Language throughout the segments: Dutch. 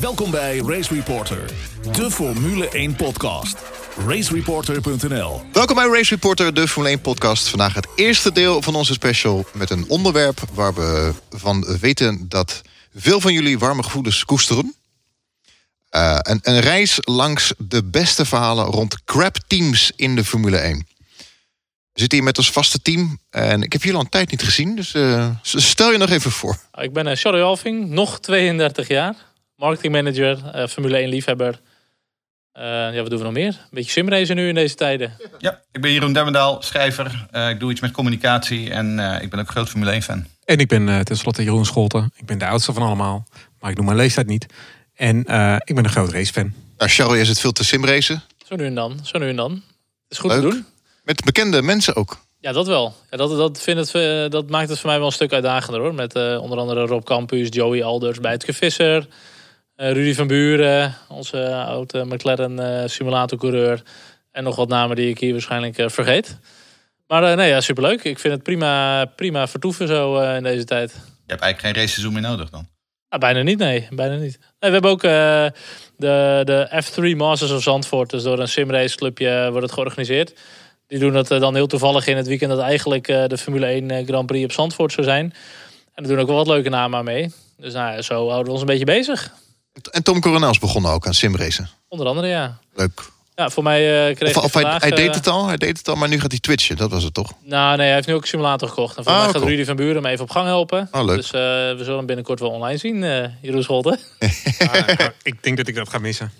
Welkom bij Race Reporter, de Formule 1 podcast. Racereporter.nl Welkom bij Race Reporter, de Formule 1 podcast. Vandaag het eerste deel van onze special met een onderwerp waar we van weten dat veel van jullie warme gevoelens koesteren. Uh, een, een, reis langs de beste verhalen rond crap teams in de Formule 1. We zitten hier met ons vaste team en ik heb jullie al een tijd niet gezien, dus uh, stel je nog even voor. Ik ben uh, Charlie Alving, nog 32 jaar, marketingmanager, Formule 1 liefhebber. ja, wat doen we nog meer? Een beetje simracen nu in deze tijden. Ja, ik ben Jeroen Demmendaal, schrijver. ik doe iets met communicatie en ik ben ook groot Formule 1 fan. En ik ben tenslotte Jeroen Scholten. Ik ben de oudste van allemaal, maar ik noem mijn leeftijd niet. En ik ben een groot racefan. Nou, Charlie, is het veel te simracen? Zo nu en dan, zo nu en dan. Het is goed te doen. Met bekende mensen ook. Ja, dat wel. Ja, dat, dat, vind het, eh, dat maakt het voor mij wel een stuk uitdagender hoor. Met uh, onder andere Rob Campus, Joey Alders, Bijtke Visser, uh, Rudy van Buren, onze oude McLaren simulatorcoureur. En nog wat namen die ik hier waarschijnlijk vergeet. Maar nee, ja, superleuk. Ik vind het prima, prima vertoeven zo in deze tijd. Je hebt eigenlijk geen raceseizoen meer nodig dan? Ah, bijna niet, nee. Bijna niet. Nee, we hebben ook de, de F3 Masters of Zandvoort. Dus door een simraceclubje wordt het georganiseerd. Die doen dat eh, dan heel toevallig in het weekend dat eigenlijk eh, de Formule 1 eh, Grand Prix op Zandvoort zou zijn. En er doen ook wel wat leuke namen aan mee. Dus nou, zo houden we ons een beetje bezig. En Tom Coronels begon ook aan simracen. Onder andere, ja. Leuk. Ja, voor mij uh, kreeg of, of hij, hij, deed het al, hij deed het al, maar nu gaat hij twitchen. Dat was het toch? Nou, nee, hij heeft nu ook een simulator gekocht. En voor ah, mij gaat Rudy van Buren hem even op gang helpen. Oh, leuk. Dus we zullen hem binnenkort wel online zien, uh, Jeroen Scholten. ik denk dat ik dat ga missen.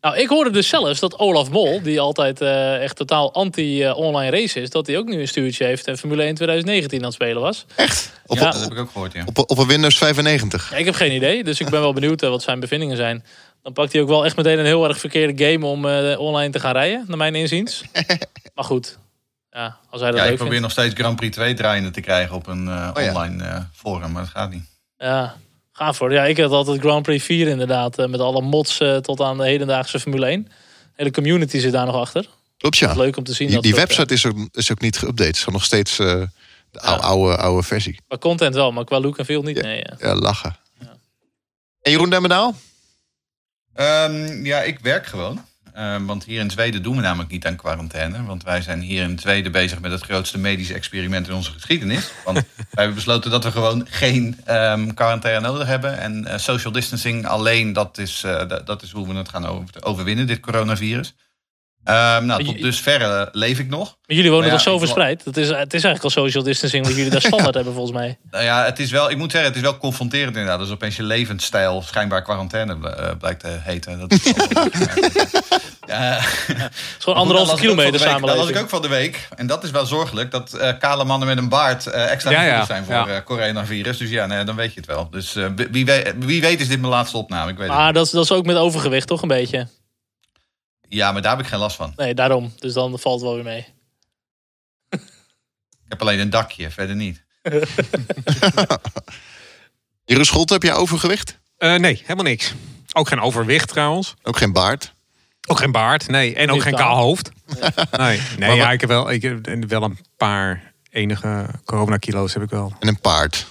Nou, ik hoorde dus zelfs dat Olaf Mol, die altijd uh, echt totaal anti-online race is, dat hij ook nu een stuurtje heeft en Formule 1 2019 aan het spelen was. Echt? Op, ja. Dat heb ik ook gehoord, ja. Op, op een Windows 95? Ja, ik heb geen idee, dus ik ben wel benieuwd uh, wat zijn bevindingen zijn. Dan pakt hij ook wel echt meteen een heel erg verkeerde game om uh, online te gaan rijden, naar mijn inziens. maar goed, ja, als hij dat ja, leuk ik probeer nog steeds Grand Prix 2 draaiende te krijgen op een oh, online forum, maar dat gaat niet. Ja, Ga voor. Ja, ik had altijd Grand Prix 4 inderdaad. Eh, met alle mods eh, tot aan de hedendaagse Formule 1. De hele community zit daar nog achter. Klopt, ja. leuk om te zien. Die, dat die website is, ook, is ook niet geüpdate. Het is nog steeds uh, de oude, oude, oude versie. Maar content wel, maar qua look en veel niet. Ja, nee, ja. ja lachen. Ja. En Jeroen Demmedaal? Um, ja, ik werk gewoon. Ehm, want hier in Zweden doen we namelijk niet aan quarantaine. Want wij zijn hier in Zweden bezig met het grootste medische experiment in onze geschiedenis. Want wij hebben besloten dat we gewoon geen um, quarantaine nodig hebben. En uh, social distancing alleen, dat is, uh, dat is hoe we het gaan overwinnen, dit coronavirus. Um, nou, tot dusver leef ik nog. Maar jullie wonen ja, toch zo verspreid? Het is, het is eigenlijk al social distancing wat jullie daar standaard hebben volgens mij. Nou ja, het is wel, ik moet zeggen, het is wel confronterend inderdaad. Dus opeens je levensstijl schijnbaar quarantaine uh, blijkt te heten. Dat is ja. Gewoon anderhalve kilometer samenleving. Dat was ik ook van de week. En dat is wel zorgelijk. Dat uh, kale mannen met een baard uh, extra ja, ja. zijn voor ja. coronavirus. Dus ja, nee, dan weet je het wel. Dus wie, weet, wie weet is dit mijn laatste opname. Ik weet maar dat is, dat is ook met overgewicht toch een beetje? Ja, maar daar heb ik geen last van. Nee, daarom. Dus dan valt het wel weer mee. ik heb alleen een dakje, verder niet. Jeroen Scholte, heb jij overgewicht? Uh, nee, helemaal niks. Ook geen overwicht trouwens. Ook geen baard? Ook geen baard, nee. En ook geen kaal hoofd. Nee, nee, ja, ik heb wel, ik heb wel een paar enige coronakilo's heb ik wel. En een paard?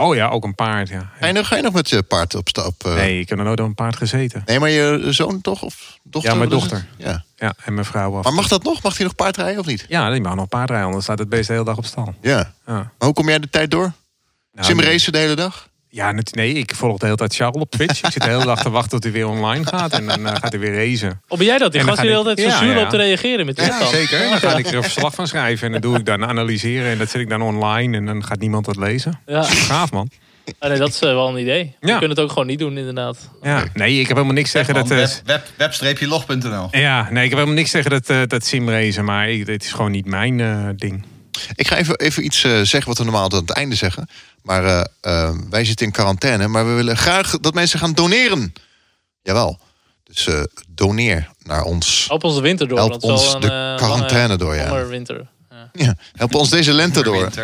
Oh ja, ook een paard, ja. Ga je nog, ga je nog met je paard op stap? Uh... Nee, ik heb nog nooit op een paard gezeten. Nee, maar je zoon toch? Of dochter? Ja, mijn dochter. Ja. ja, en mijn vrouw af. Maar mag dat nog? Mag hij nog paard rijden of niet? Ja, die mag nog paard rijden, anders staat het beest de hele dag op stal. Ja. ja. Maar hoe kom jij de tijd door? Nou, Simracen de hele dag? Ja, nee, ik volg de hele tijd Charles op Twitch. ik zit de hele dag te wachten tot hij weer online gaat. En dan uh, gaat hij weer racen. Oh, ben jij dat? Die gast die de hele tijd zo zuur op te reageren met die Ja, zeker. Dan ga ik er een verslag van schrijven. En dan doe ik dan analyseren. En dat zet ik dan online. En dan gaat niemand dat lezen. Ja. Gaaf, man. Ah, nee, dat is wel een idee. Ja. We kunnen het ook gewoon niet doen, inderdaad. Ja, nee, ik heb helemaal niks zeggen dat... Web, web-log.nl Ja, nee, ik heb helemaal niks zeggen dat, uh, dat simracen. Maar het is gewoon niet mijn uh, ding. Ik ga even, even iets uh, zeggen wat we normaal aan het einde zeggen. Maar wij zitten in quarantaine. Maar we willen graag dat mensen gaan doneren. Jawel. Dus doneer naar ons. Help ons de winter door. Help ons een, de quarantaine door, ja. winter. Ja. ja. help ons deze lente door.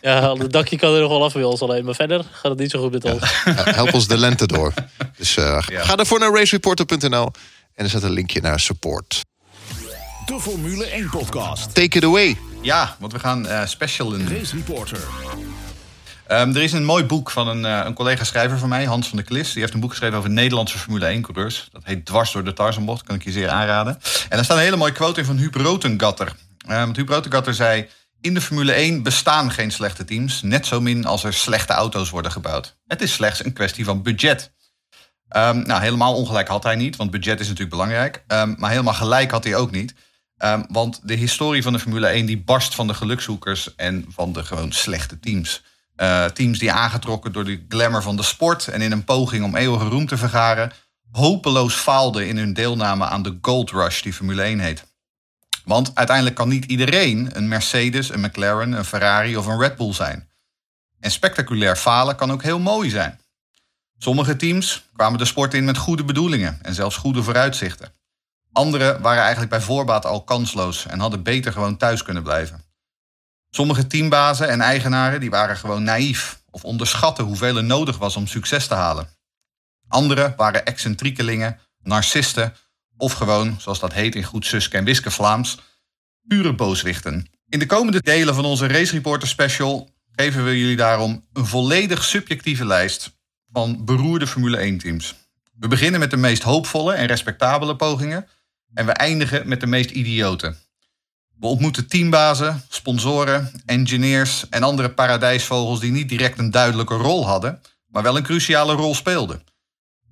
Ja, het dakje kan er nog wel af bij ons alleen. Maar verder gaat het niet zo goed met ons. help ons de lente door. Dus uh, ja. ga ervoor naar racereporter.nl. En er zet een linkje naar support. De Formule 1 podcast. Take it away. Ja, want we gaan uh, specialen. Race Reporter. Ehm, er is een mooi boek van een, een collega-schrijver van mij, Hans van der Klis. Die heeft een boek geschreven over Nederlandse Formule 1-coureurs. Dat heet Dwars door de Tarzanbocht, kan ik je zeer aanraden. En daar staat een hele mooie quote in van Huub Rotengatter. Um, Huub Rotengatter zei... In de Formule 1 bestaan geen slechte teams, net zo min als er slechte auto's worden gebouwd. Het is slechts een kwestie van budget. Um, nou, helemaal ongelijk had hij niet, want budget is natuurlijk belangrijk. Um, maar helemaal gelijk had hij ook niet. Um, want de historie van de Formule 1 die barst van de gelukzoekers en van de gewoon slechte teams. Uh, teams die aangetrokken door de glamour van de sport en in een poging om eeuwige roem te vergaren, hopeloos faalden in hun deelname aan de Gold Rush die Formule 1 heet. Want uiteindelijk kan niet iedereen een Mercedes, een McLaren, een Ferrari of een Red Bull zijn. En spectaculair falen kan ook heel mooi zijn. Sommige teams kwamen de sport in met goede bedoelingen en zelfs goede vooruitzichten. Andere waren eigenlijk bij voorbaat al kansloos en hadden beter gewoon thuis kunnen blijven. Sommige teambazen en eigenaren die waren gewoon naïef of onderschatten hoeveel er nodig was om succes te halen. Andere waren excentriekelingen, narcisten of gewoon, zoals dat heet in goed Suske en Wiske Vlaams, pure booswichten. In de komende delen van onze Race Reporter Special geven we jullie daarom een volledig subjectieve lijst van beroerde Formule 1-teams. We beginnen met de meest hoopvolle en respectabele pogingen en we eindigen met de meest idiote. We ontmoeten teambazen, sponsoren, engineers en andere paradijsvogels die niet direct een duidelijke rol hadden, maar wel een cruciale rol speelden.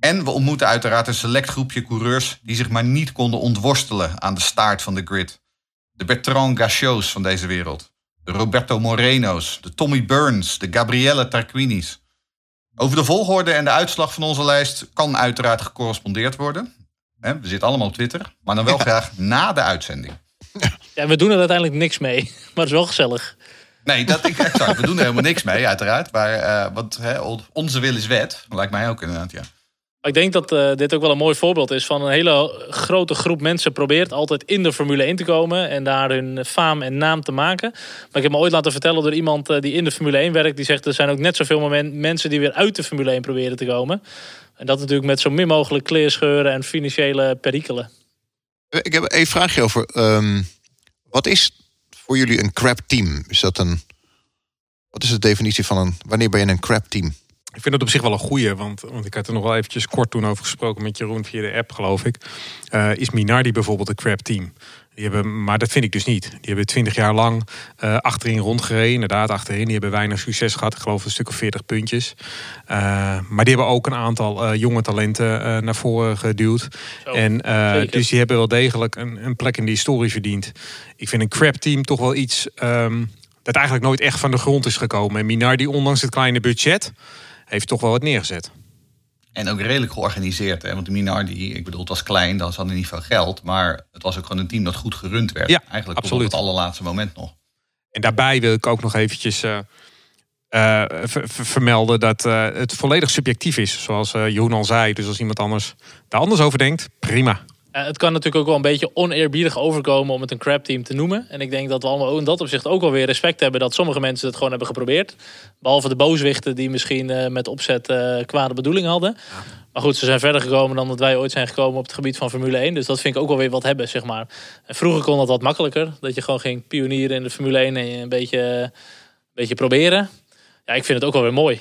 En we ontmoeten uiteraard een select groepje coureurs die zich maar niet konden ontworstelen aan de staart van de grid. De Bertrand Gachots van deze wereld, de Roberto Moreno's, de Tommy Burns, de Gabrielle Tarquinis. Over de volgorde en de uitslag van onze lijst kan uiteraard gecorrespondeerd worden. We zitten allemaal op Twitter, maar dan wel graag na de uitzending. Ja, we doen er uiteindelijk niks mee, maar het is wel gezellig. Nee, dat, exact. We doen er helemaal niks mee, uiteraard. Maar, uh, want hè, onze wil is wet. Lijkt mij ook inderdaad, ja. Ik denk dat uh, dit ook wel een mooi voorbeeld is van een hele grote groep mensen probeert altijd in de Formule 1 te komen en daar hun faam en naam te maken. Maar ik heb me ooit laten vertellen door iemand uh, die in de Formule 1 werkt, die zegt er zijn ook net zoveel mensen die weer uit de Formule 1 proberen te komen. En dat natuurlijk met zo min mogelijk kleerscheuren en financiële perikelen. Ik heb een vraagje over. Um, wat is voor jullie een crap team? Is dat een. Wat is de definitie van een. Wanneer ben je een crap team? Ik vind het op zich wel een goeie, want, want ik had er nog wel eventjes kort toen over gesproken met Jeroen via de app, geloof ik. Uh, is Minardi bijvoorbeeld een crap team? Die hebben, maar dat vind ik dus niet. Die hebben twintig jaar lang uh, achterin rondgereden. Inderdaad, achterin. Die hebben weinig succes gehad. Ik geloof een stuk of 40 puntjes. Uh, maar die hebben ook een aantal uh, jonge talenten naar voren geduwd. Zo, en, dus die hebben wel degelijk een, een, plek in de historie verdiend. Ik vind een crap team toch wel iets um, dat eigenlijk nooit echt van de grond is gekomen. En Minardi, ondanks het kleine budget, heeft toch wel wat neergezet. En ook redelijk georganiseerd. Hè? Want de Minardi, ik bedoel, het was klein, dan hadden niet veel geld. Maar het was ook gewoon een team dat goed gerund werd. Ja, Eigenlijk absoluut. op het allerlaatste moment nog. En daarbij wil ik ook nog eventjes uh, uh, vermelden dat uh, het volledig subjectief is. Zoals Jeroen al zei. Dus als iemand anders daar anders over denkt, prima. Uh, het kan natuurlijk ook wel een beetje oneerbiedig overkomen om het een crap team te noemen. En ik denk dat we allemaal in dat opzicht ook wel weer respect hebben dat sommige mensen het gewoon hebben geprobeerd. Behalve de booswichten die misschien uh, met opzet uh, kwade bedoelingen hadden. Ja. Maar goed, ze zijn verder gekomen dan dat wij ooit zijn gekomen op het gebied van Formule 1. Dus dat vind ik ook wel weer wat hebben, zeg maar. En vroeger kon dat wat makkelijker. Dat je gewoon ging pionieren in de Formule 1 en je een beetje, een beetje proberen. Ja, ik vind het ook wel weer mooi.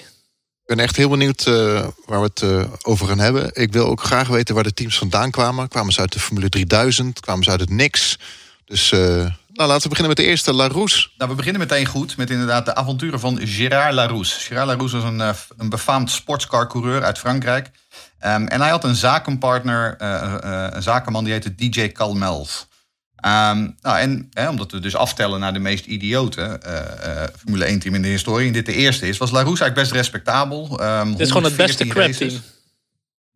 Ik ben echt heel benieuwd uh, waar we het uh, over gaan hebben. Ik wil ook graag weten waar de teams vandaan kwamen. Kwamen ze uit de Formule 3000? Kwamen ze uit het niks? Dus uh, nou, laten we beginnen met de eerste, Larousse. Nou, we beginnen meteen goed met inderdaad de avonturen van Gérard Larousse. Gérard Larousse was een, een befaamd sportscar-coureur uit Frankrijk. Um, en hij had een zakenpartner, een zakenman die heette DJ Calmels. Um, nou, en hè, omdat we dus aftellen naar de meest idiote uh, uh, Formule 1 team in de historie, en dit de eerste is, was Larousse eigenlijk best respectabel. Um, dit is gewoon het beste crap team.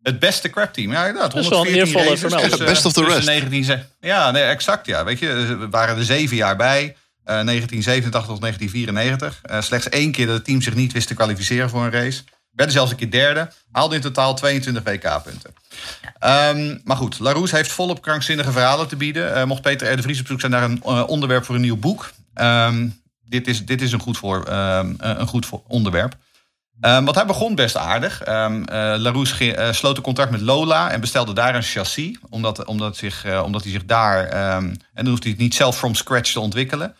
Het beste crap team, ja, inderdaad. Dat is wel een eervolle vermelding. Dus, best of the rest. 19, ja, nee, exact, ja. Weet je, we waren er zeven jaar bij. Uh, 1987 tot 1994. slechts één keer dat het team zich niet wist te kwalificeren voor een race. Werden zelfs een keer derde. Haalde in totaal 22 WK-punten. Um, maar goed, Larousse heeft volop krankzinnige verhalen te bieden. Uh, mocht Peter R. de Vries op zoek zijn naar een uh, onderwerp voor een nieuw boek. Um, dit, is, dit is een goed, voor, um, een goed voor onderwerp. want hij begon best aardig. Uh, Larousse sloot een contract met Lola en bestelde daar een chassis. Omdat, omdat, zich, omdat hij zich daar... en dan hoeft hij het niet zelf from scratch te ontwikkelen.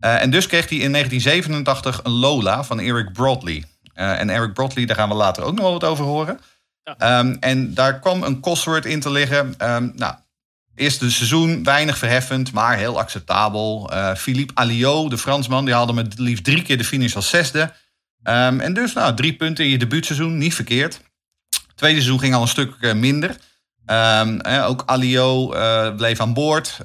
Eh, en dus kreeg hij in 1987 een Lola van Eric Broadley. Eh, en Eric Broadley, daar gaan we later ook nog wel wat over horen. Ja. Ehm, en daar kwam een Cosworth in te liggen. Ehm, nou, eerste seizoen weinig verheffend, maar heel acceptabel. Eh, Philippe Alliot, de Fransman, die haalde met liefst drie keer de finish als zesde. Ehm, en dus nou, drie punten in je debuutseizoen, niet verkeerd. Tweede seizoen ging al een stuk eh, minder. Eh, ook Alio eh, bleef aan boord.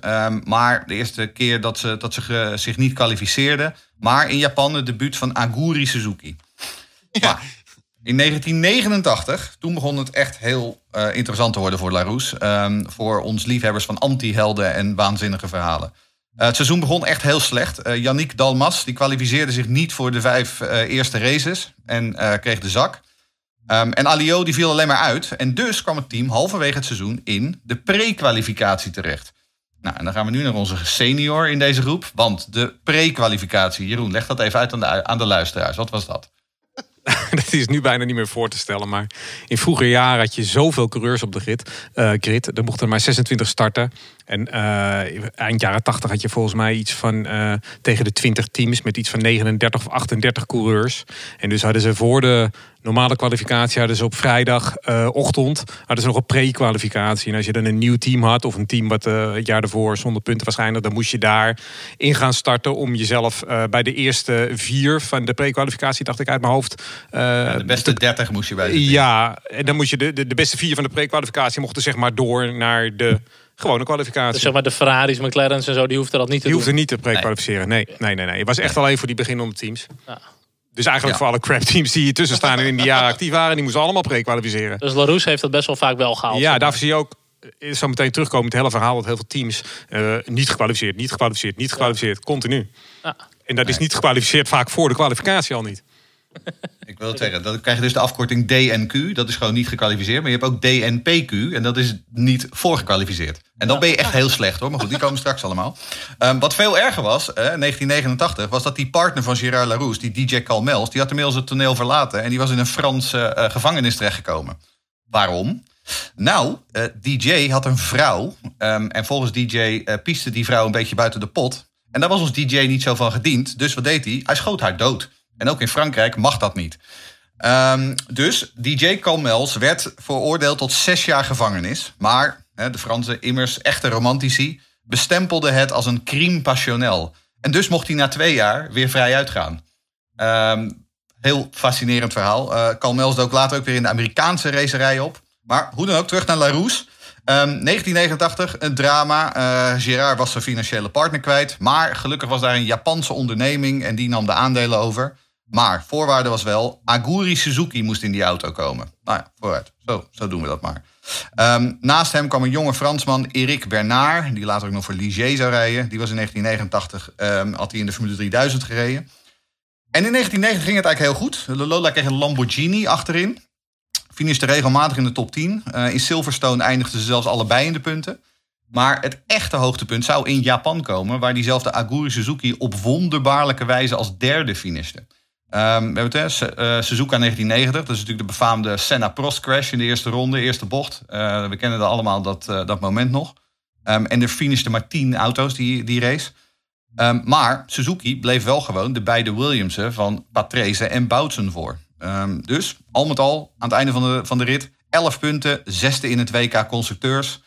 Maar de eerste keer dat ze, dat ze zich niet kwalificeerden. Maar in Japan het debuut van Aguri Suzuki. In 1989, toen begon het echt heel eh, interessant te worden voor Larousse. Ehm, voor ons liefhebbers van anti-helden en waanzinnige verhalen. Eh, het seizoen begon echt heel slecht. Eh Yannick Dalmas die kwalificeerde zich niet voor de vijf eerste races. En kreeg de zak. Ehm, en Alio die viel alleen maar uit. En dus kwam het team halverwege het seizoen in de pre-kwalificatie terecht. Nou, en dan gaan we nu naar onze senior in deze groep. Want de pre-kwalificatie, Jeroen, leg dat even uit aan de, aan de luisteraars. Wat was dat? dat is nu bijna niet meer voor te stellen. Maar in vroeger jaren had je zoveel coureurs op de grid. eh, grid. Er mochten er maar 26 starten. En eh, eind jaren 80 had je volgens mij iets van eh, tegen de 20 teams met iets van 39 of 38 coureurs. En dus hadden ze voor de normale kwalificatie hadden ze op vrijdagochtend hadden ze nog een pre-kwalificatie. En als je dan een nieuw team had of een team wat eh, het jaar ervoor zonder punten waarschijnlijk, dan moest je daar in gaan starten om jezelf eh, bij de eerste vier van de pre-kwalificatie, dacht ik uit mijn hoofd. eh, De beste 30 moest je bij ja, en dan moest je de, de, de beste vier van de pre-kwalificatie mochten zeg maar door naar de gewone kwalificatie. Dus zeg maar de Ferraris, McLaren's en zo, die hoefden dat niet te Die doen. hoefde niet te pre-kwalificeren. Nee, nee, nee, nee. Het was echt alleen voor die beginnende teams. Ja. Dus eigenlijk Ja. voor alle crap teams die hier tussen staan en in die jaren actief waren, die moesten allemaal pre-kwalificeren. Dus Larousse heeft dat best wel vaak wel gehaald. Ja, daarvoor zie je ook eh, zo meteen terugkomen het hele verhaal dat heel veel teams eh, niet gekwalificeerd, niet gekwalificeerd, niet gekwalificeerd, continu. Ja. En dat is niet gekwalificeerd vaak voor de kwalificatie al niet. Ik wil het zeggen, dan krijg je dus de afkorting DNQ. Dat is gewoon niet gekwalificeerd. Maar je hebt ook DNPQ. En dat is niet voorgekwalificeerd. En dan ben je echt heel slecht hoor. Maar goed, die komen straks allemaal. Ehm, wat veel erger was, eh, 1989, was dat die partner van Gérard Larousse, die DJ Calmels, die had inmiddels het toneel verlaten. En die was in een Franse eh, gevangenis terechtgekomen. Waarom? Nou, eh, DJ had een vrouw. ehm, en volgens DJ eh pieste die vrouw een beetje buiten de pot. En daar was ons DJ niet zo van gediend. Dus wat deed hij? Hij schoot haar dood. En ook in Frankrijk mag dat niet. Ehm, dus DJ Calmels werd veroordeeld tot zes jaar gevangenis. Maar de Franse immers echte romantici bestempelden het als een crime passionnel. En dus mocht hij na twee jaar weer vrij uitgaan. Ehm, heel fascinerend verhaal. Eh Calmels dook later ook weer in de Amerikaanse racerij op. Maar hoe dan ook, terug naar Larousse. Ehm, 1989, een drama. Gerard was zijn financiële partner kwijt. Maar gelukkig was daar een Japanse onderneming en die nam de aandelen over. Maar voorwaarde was wel, Aguri Suzuki moest in die auto komen. Nou ja, vooruit. Zo, zo doen we dat maar. Ehm, naast hem kwam een jonge Fransman, Eric Bernard, die later ook nog voor Ligier zou rijden. Die was in 1989, ehm, had hij in de Formule 3000 gereden. En in 1990 ging het eigenlijk heel goed. De Lola kreeg een Lamborghini achterin. Finishte regelmatig in de top 10. Eh, in Silverstone eindigden ze zelfs allebei in de punten. Maar het echte hoogtepunt zou in Japan komen, waar diezelfde Aguri Suzuki op wonderbaarlijke wijze als derde finishte. Ehm, we hebben het, eh, Suzuka 1990, dat is natuurlijk de befaamde Senna-Prost crash in de eerste ronde, eerste bocht. Eh, we kennen er allemaal dat, eh, dat moment nog. Ehm, en er finishten maar tien auto's die, die race. Ehm, maar Suzuki bleef wel gewoon de beide Williamsen van Patrese en Boutsen voor. Dus al met al, aan het einde van de, van de rit, 11 punten, zesde in het WK constructeurs.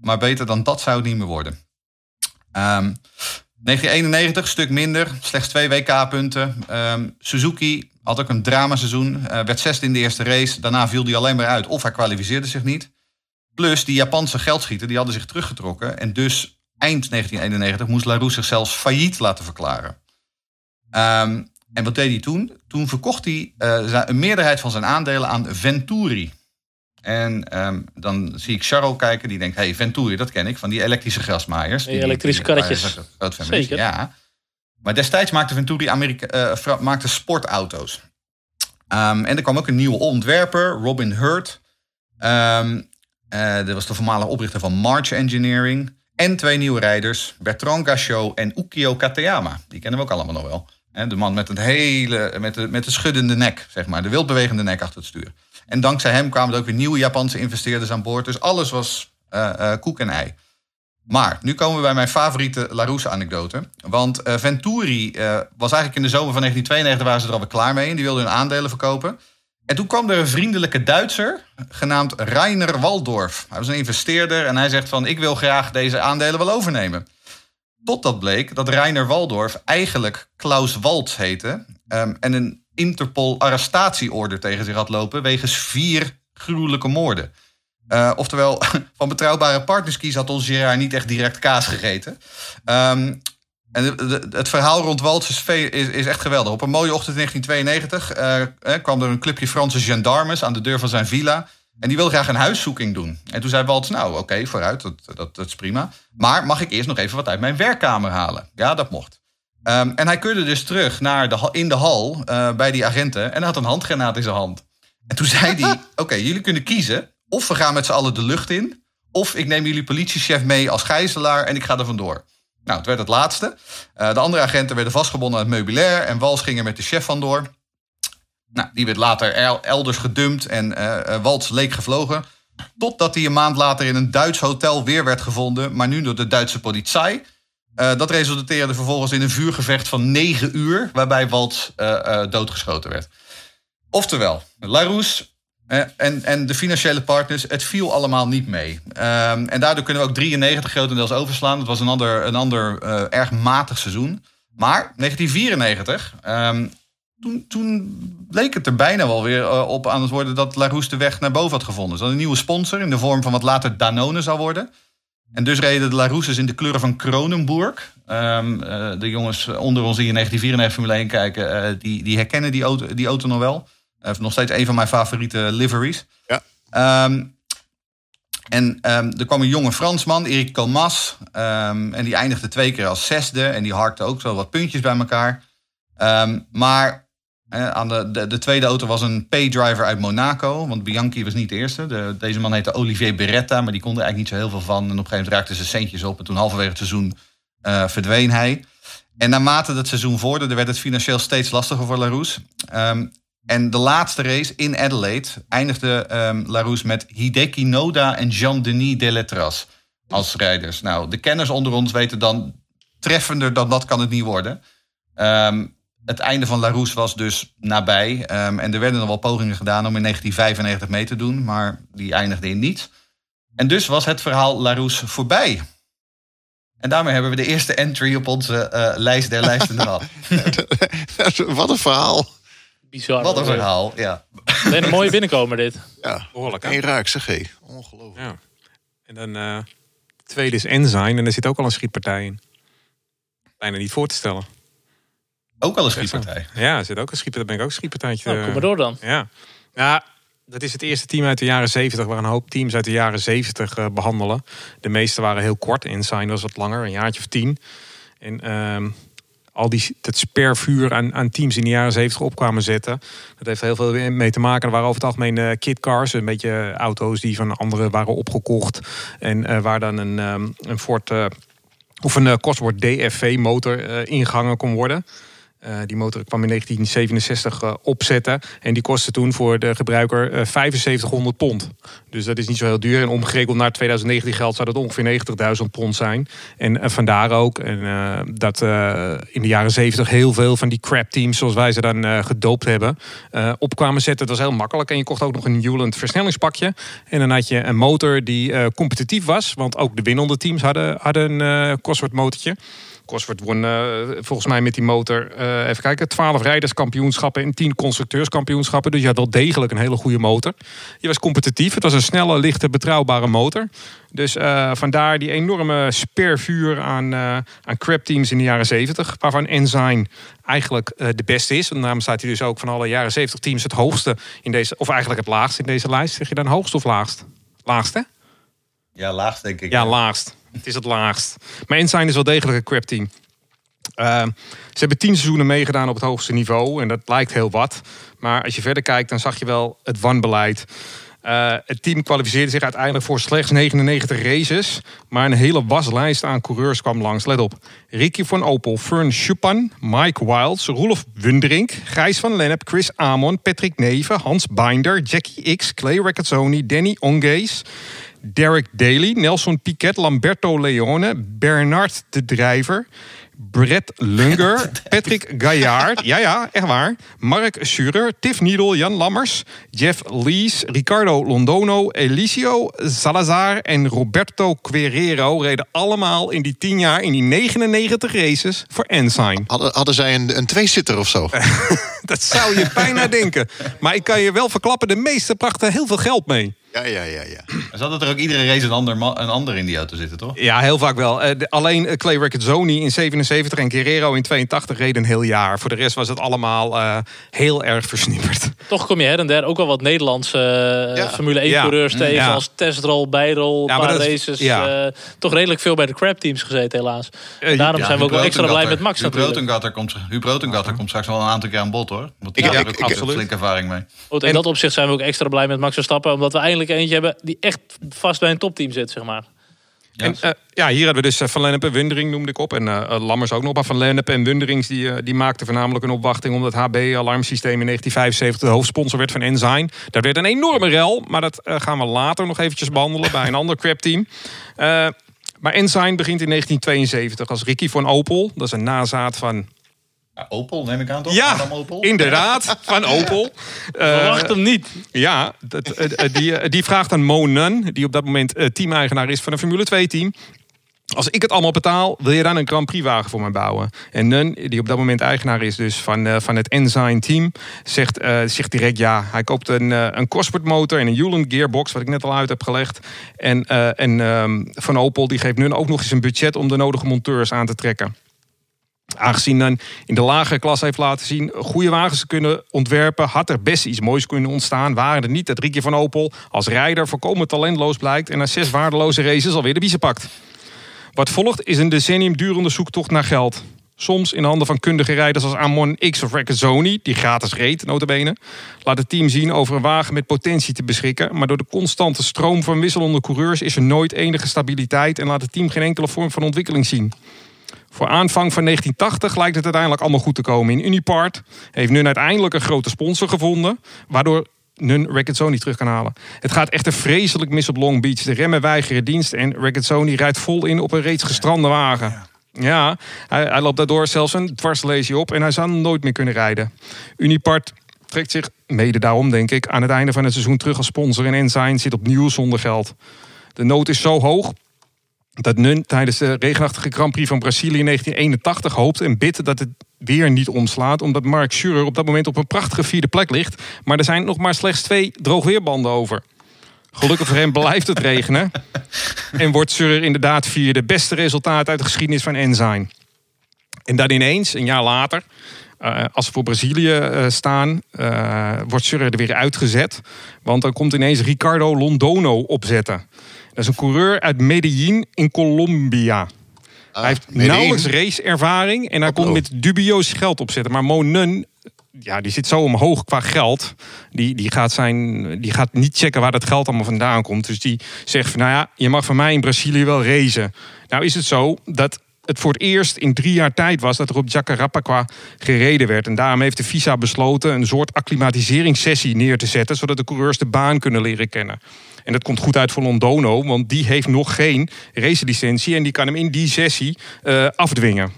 Maar beter dan dat zou het niet meer worden. Ehm 1991, stuk minder, slechts twee WK-punten. Ehm, Suzuki had ook een dramaseizoen, eh, werd zesde in de eerste race. Daarna viel hij alleen maar uit of hij kwalificeerde zich niet. Plus die Japanse geldschieter, die hadden zich teruggetrokken. En dus eind 1991 moest Larousse zichzelf failliet laten verklaren. Ehm, en wat deed hij toen? Toen verkocht hij eh, een meerderheid van zijn aandelen aan Venturi. En ehm, dan zie ik Charles kijken, die denkt... hey, Venturi, dat ken ik, van die elektrische grasmaaiers. Die elektrische karretjes. je zegt, groot. Zeker. Ja. Maar destijds maakte Venturi Amerika, eh, maakte sportauto's. Ehm, en er kwam ook een nieuwe ontwerper, Robin Hurt. Ehm eh, dat was de voormalige oprichter van March Engineering. En twee nieuwe rijders, Bertrand Gachot en Ukio Katayama. Die kennen we ook allemaal nog wel. De man met, het hele, met, de, met de schuddende nek, zeg maar. De wildbewegende nek achter het stuur. En dankzij hem kwamen er ook weer nieuwe Japanse investeerders aan boord. Dus alles was eh, eh, koek en ei. Maar nu komen we bij mijn favoriete Larousse-anekdote. Want uh, Venturi was eigenlijk in de zomer van 1992 waren ze er alweer klaar mee. En die wilden hun aandelen verkopen. En toen kwam er een vriendelijke Duitser genaamd Rainer Waldorf. Hij was een investeerder en hij zegt van ik wil graag deze aandelen wel overnemen. Totdat bleek dat Rainer Waldorf eigenlijk Klaus Waltz heette. Um, en een Interpol arrestatieorder tegen zich had lopen wegens vier gruwelijke moorden. Uh, oftewel, van betrouwbare partnerskies had ons Gerard niet echt direct kaas gegeten. Um, en het verhaal rond Waltz is, is, echt geweldig. Op een mooie ochtend in 1992 uh, eh, kwam er een clubje Franse gendarmes aan de deur van zijn villa. En die wilde graag een huiszoeking doen. En toen zei Waltz, nou oké, vooruit, dat, dat, dat, is prima. Maar mag ik eerst nog even wat uit mijn werkkamer halen? Ja, dat mocht. Um, en hij keurde dus terug naar de, in de hal uh, bij die agenten. En hij had een handgranaat in zijn hand. En toen zei hij, oké, jullie kunnen kiezen. Of we gaan met z'n allen de lucht in. Of ik neem jullie politiechef mee als gijzelaar en ik ga er vandoor. Nou, het werd het laatste. Uh, de andere agenten werden vastgebonden aan het meubilair. En Wals ging er met de chef vandoor. Nou, die werd later elders gedumpt en uh, Wals leek gevlogen. Totdat hij een maand later in een Duits hotel weer werd gevonden. Maar nu door de Duitse politie. Uh, dat resulteerde vervolgens in een vuurgevecht van negen uur. Waarbij Wals doodgeschoten werd. Oftewel, Larousse en, en de financiële partners, het viel allemaal niet mee. Um, en daardoor kunnen we ook 93 grotendeels overslaan. Dat was een ander, een ander erg matig seizoen. Maar 1994, um, toen, toen leek het er bijna wel weer op aan het worden dat Larousse de weg naar boven had gevonden. Ze een nieuwe sponsor in de vorm van wat later Danone zou worden. En dus reden de Larousses in de kleuren van Kronenburg. Um, uh, de jongens onder ons die in 1994 Formule 1 kijken, die, die herkennen die auto, die auto nog wel. Uh, nog steeds een van mijn favoriete liveries. Ja. Um, en um, er kwam een jonge Fransman, Eric Comas. Um, en die eindigde twee keer als zesde. En die harkte ook zo wat puntjes bij elkaar. maar uh, aan de, de, de, tweede auto was een paydriver uit Monaco. Want Bianchi was niet de eerste. De, deze man heette Olivier Beretta. Maar die kon er eigenlijk niet zo heel veel van. En op een gegeven moment raakte ze centjes op. En toen halverwege het seizoen uh, verdween hij. En naarmate het seizoen vorderde, werd het financieel steeds lastiger voor Larousse. Um, en de laatste race in Adelaide eindigde um, Larousse met Hideki Noda en Jean-Denis Deletras als rijders. Nou, de kenners onder ons weten dan treffender dan dat kan het niet worden. Um, het einde van Larousse was dus nabij. Um, en er werden nog wel pogingen gedaan om in 1995 mee te doen, maar die eindigde in niets. En dus was het verhaal Larousse voorbij. En daarmee hebben we de eerste entry op onze uh, lijst der lijsten gehad. Wat een verhaal. Bizar. Wat een verhaal, ja. een mooie binnenkomer dit. Ja, behoorlijk. Eén raak, zeg hé. Ongelooflijk. Ja. En dan uh, tweede is Enzyme en daar zit ook al een schietpartij in. Bijna niet voor te stellen. Ook al een schietpartij? Ja, er zit ook een schietpartij. ben ik ook een schietpartijtje. Nou, kom maar door dan. Ja. Ja, dat is het eerste team uit de jaren 70 waar een hoop teams uit de jaren 70 uh, behandelen. De meeste waren heel kort. Ensign was wat langer, een jaartje of tien. En uh, al die, dat spervuur aan, aan teams in de jaren 70 opkwamen zetten. Dat heeft heel veel mee te maken. Er waren over het algemeen uh, kitcars, een beetje auto's die van anderen waren opgekocht. En uh, waar dan een, um, een Ford uh, of een Cosworth DFV motor ingehangen kon worden. Uh, die motor kwam in 1967 uh, opzetten. En die kostte toen voor de gebruiker uh, 7500 pond. Dus dat is niet zo heel duur. En omgerekend naar 2019 geld zou dat ongeveer 90.000 pond zijn. En uh, vandaar ook en, eh, dat in de jaren 70 heel veel van die crap teams, zoals wij ze dan gedoopt hebben, opkwamen zetten. Dat was heel makkelijk. En je kocht ook nog een Newland versnellingspakje. En dan had je een motor die competitief was. Want ook de winnende teams hadden, hadden een Cosworth motortje. Cosworth won uh, volgens mij met die motor, uh, even kijken, 12 rijderskampioenschappen en 10 constructeurskampioenschappen. Dus je had wel degelijk een hele goede motor. Je was competitief. Het was een snelle, lichte, betrouwbare motor. Dus uh, vandaar die enorme spervuur aan, aan crap teams in de jaren 70. Waarvan Enzyme eigenlijk de beste is. En daarom staat hij dus ook van alle jaren 70 teams het hoogste in deze, of eigenlijk het laagst in deze lijst. Zeg je dan hoogst of laagst? Laagst, hè? Ja, laagst denk ik. Ja, laagst. Het is het laagst. Maar Ensign is wel degelijk een crap team. Uh, ze hebben tien seizoenen meegedaan op het hoogste niveau. En dat lijkt heel wat. Maar als je verder kijkt, dan zag je wel het wanbeleid. Uh, het team kwalificeerde zich uiteindelijk voor slechts 99 races. Maar een hele waslijst aan coureurs kwam langs. Let op. Ricky van Opel, Fern Schupan, Mike Wilds, Roelof Wunderink, Gijs van Lennep, Chris Amon, Patrick Neven, Hans Binder, Jackie X, Clay Raccazzoni, Danny Ongees... Derek Daly, Nelson Piquet, Lamberto Leone, Bernard de Drijver, Brett Lunger, Patrick Gaillard, ja ja, echt waar, Mark Schurer, Tiff Needle, Jan Lammers, Jeff Lees, Ricardo Londono, Elisio Salazar en Roberto Querero reden allemaal in die 10 jaar in die 99 races voor Ensign. Hadden, hadden zij een, een tweezitter of zo? Dat zou je bijna denken. Maar ik kan je wel verklappen, de meeste brachten heel veel geld mee. Ja, ja, ja, ja. Er zat er ook iedere race een ander, een ander in die auto zitten, toch? Ja, heel vaak wel. Eh, de- alleen eh, Clay Recordzoni in 77 en Guerrero in 82 reden een heel jaar. Voor de rest was het allemaal eh, heel erg versnipperd. Toch kom je her en der ook wel wat Nederlandse eh, Ja. Formule 1 Ja. coureurs tegen. Ja. Als testrol, bijrol, Ja, een maar paar dat is- races. ja. eh, toch redelijk veel bij de crap teams gezeten helaas. Daarom ja, zijn we ook wel extra blij met Max Huub natuurlijk. Rotengatter komt, Huub Rotengatter komt straks wel een aantal keer aan bod, hoor. Want die Ik- heeft ik- er ook absoluut flink ervaring mee. Goed, in En- dat opzicht zijn we ook extra blij met Max Verstappen. Omdat we eindelijk eentje hebben die echt vast bij een topteam zit, zeg maar. Ja, En, eh, ja, hier hadden we dus eh, Van Lennep en Wundering noemde ik op. En eh, eh, Lammers ook nog. Maar Van Lennep en Wunderings die, eh, die maakten voornamelijk een opwachting... omdat HB-alarmsysteem in 1975 de hoofdsponsor werd van Ensign. Daar werd een enorme rel. Maar dat eh, gaan we later nog eventjes behandelen bij een ander crapteam. Eh maar Ensign begint in 1972 als Ricky van Opel. Dat is een nazaat van... Opel, neem ik aan, toch? Ja, Opel? inderdaad, van Opel. Eh, Verwacht hem niet. Ja, dat, eh, eh, die, die vraagt aan Mo Nunn, die op dat moment teameigenaar is van een Formule 2-team. Als ik het allemaal betaal, wil je dan een Grand Prix wagen voor mij bouwen? En Nunn, die op dat moment eigenaar is dus van, van het Ensign team, zegt, eh, zegt direct ja. Hij koopt een, eh, een Cosworth motor en een Hewland gearbox, wat ik net al uit heb gelegd. En, eh, en ehm, Van Opel die geeft Nunn ook nog eens een budget om de nodige monteurs aan te trekken. Aangezien dan in de lagere klas heeft laten zien goede wagens te kunnen ontwerpen, had er best iets moois kunnen ontstaan. Waren er niet dat Riekje van Opel als rijder volkomen talentloos blijkt en na zes waardeloze races alweer de biezen pakt. Wat volgt is een decennium durende zoektocht naar geld. Soms in handen van kundige rijders als Amon X of Recazzoni, die gratis reed, notabene. Laat het team zien over een wagen met potentie te beschikken. Maar door de constante stroom van wisselende coureurs is er nooit enige stabiliteit en laat het team geen enkele vorm van ontwikkeling zien. Voor aanvang van 1980 lijkt het uiteindelijk allemaal goed te komen. In Unipart heeft Nun uiteindelijk een grote sponsor gevonden, waardoor Nun Rickettoni terug kan halen. Het gaat echter vreselijk mis op Long Beach. De remmen weigeren dienst en Rickettoni rijdt vol in op een reeds gestrande wagen. Ja, hij, hij loopt daardoor zelfs een dwarslesie op en hij zou nooit meer kunnen rijden. Unipart trekt zich, mede daarom denk ik, aan het einde van het seizoen terug als sponsor en Ensign zit opnieuw zonder geld. De nood is zo hoog dat Nun tijdens de regenachtige Grand Prix van Brazilië in 1981 hoopt en bidt dat het weer niet omslaat. Omdat Mark Schurer op dat moment op een prachtige vierde plek ligt. Maar er zijn nog maar slechts twee droogweerbanden over. Gelukkig voor hem blijft het regenen. En wordt Schurer inderdaad vierde. Beste resultaat uit de geschiedenis van Ensign. En dan ineens, een jaar later, eh, als we voor Brazilië eh, staan, eh, wordt Schurer er weer uitgezet. Want dan komt ineens Ricardo Londono opzetten. Dat is een coureur uit Medellin in Colombia. hij heeft Medellin. nauwelijks raceervaring en hij komt Oh. met dubieus geld opzetten. Maar Mo Nun, ja, die zit zo omhoog qua geld. Die, die, gaat zijn, die gaat niet checken waar dat geld allemaal vandaan komt. Dus die zegt van, nou ja, je mag van mij in Brazilië wel racen. Nou is het zo dat het voor het eerst in drie jaar tijd was dat er op Jacarapagua gereden werd. En daarom heeft de FISA besloten een soort acclimatiseringssessie neer te zetten, zodat de coureurs de baan kunnen leren kennen. En dat komt goed uit voor Londono, want die heeft nog geen racelicentie en die kan hem in die sessie eh, afdwingen.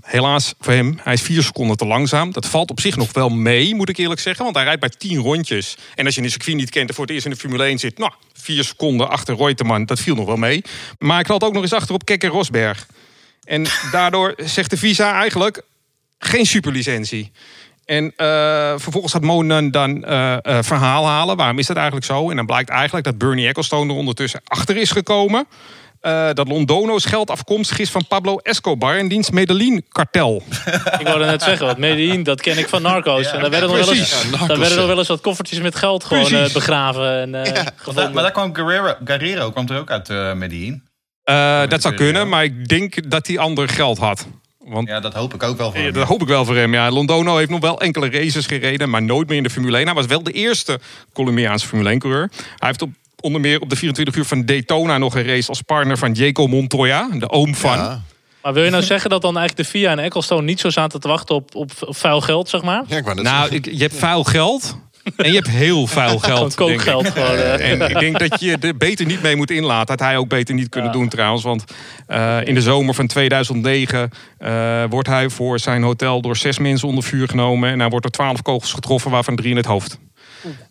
Helaas voor hem, hij is vier seconden te langzaam. Dat valt op zich nog wel mee, moet ik eerlijk zeggen. Want hij rijdt bij tien rondjes. En als je een circuit niet kent en voor het eerst in de Formule 1 zit... nou, vier seconden achter Reutemann, dat viel nog wel mee. Maar hij knalt ook nog eens achter op Kekker Rosberg. En daardoor zegt de Visa eigenlijk geen superlicentie. En eh, vervolgens gaat Monan dan eh, eh, verhaal halen. Waarom is dat eigenlijk zo? En dan blijkt eigenlijk dat Bernie Ecclestone er ondertussen achter is gekomen. Eh, dat Londono's geld afkomstig is van Pablo Escobar en diens Medellin-kartel. Ik wilde net zeggen, want Medellin, dat ken ik van Narcos. en daar werden, nog wel eens. Ja, daar werden nog ja. wel eens wat koffertjes met geld gewoon begraven en eh, Maar, gevonden. daar- maar daar kwam Guerrero, Guerrero kwam er ook uit eh Medellin. Eh, dat zou kunnen, ja. maar ik denk dat hij ander geld had. Want Ja, dat hoop ik ook wel voor Ja, hem. dat hoop ik wel voor hem. Ja, Londono heeft nog wel enkele races gereden, maar nooit meer in de Formule 1. Hij was wel de eerste Colombiaanse Formule 1 coureur. Hij heeft op, onder meer op de 24 uur van Daytona nog geraced als partner van Jaco Montoya, de oom van. Ja. Maar wil je nou zeggen dat dan eigenlijk de FIA en Ecclestone niet zo zaten te wachten op, op, op vuil geld, zeg maar? Ja, ik wou net Nou, ik, je hebt vuil geld. En je hebt heel vuil geld. Gewoon kookgeld. Gewoon, eh. En ik denk dat je er beter niet mee moet inlaten. Had hij ook beter niet kunnen Ja. doen trouwens. Want eh, in de zomer van 2009 eh, wordt hij voor zijn hotel door zes mensen onder vuur genomen. En hij wordt door twaalf kogels getroffen, waarvan drie in het hoofd.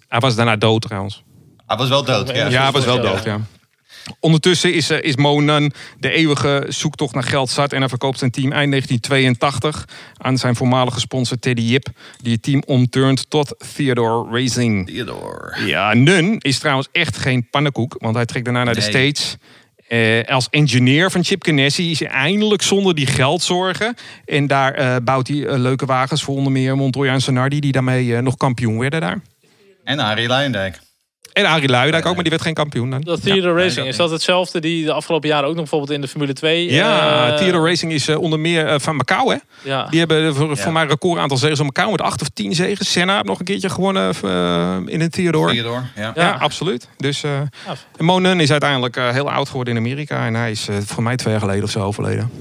Hij was daarna dood trouwens. Hij was wel dood. Ja, Ja, hij was wel dood, ja. Ondertussen is, eh, is Mo Nunn de eeuwige zoektocht naar geld zat. En hij verkoopt zijn team eind 1982 aan zijn voormalige sponsor Teddy Yip. Die het team omturnt tot Theodore Racing. Theodore. Ja, Nun is trouwens echt geen pannenkoek. Want hij trekt daarna naar de. States. Eh, als engineer van Chip Ganassi is hij eindelijk zonder die geldzorgen. En daar eh, bouwt hij leuke wagens voor onder meer Montoya en Sanardi. Die daarmee nog kampioen werden daar. En Arie Luijendijk. En Arie Luijendijk ook, maar die werd geen kampioen. dan. Dat Theodore Racing, dat is dat hetzelfde die de afgelopen jaren ook nog bijvoorbeeld in de Formule 2? Ja, eh, Theodore Racing is eh, onder meer eh, van Macau, hè? Ja. Die hebben voor, Ja. voor mij een record aantal zegens op Macau met acht of tien zegens. Senna heeft nog een keertje gewonnen in een Theodore. Theodore, ja. Ja, Ja. absoluut. Dus eh Ja. en Mo Nunn is uiteindelijk heel oud geworden in Amerika. En hij is voor mij twee jaar geleden of zo overleden.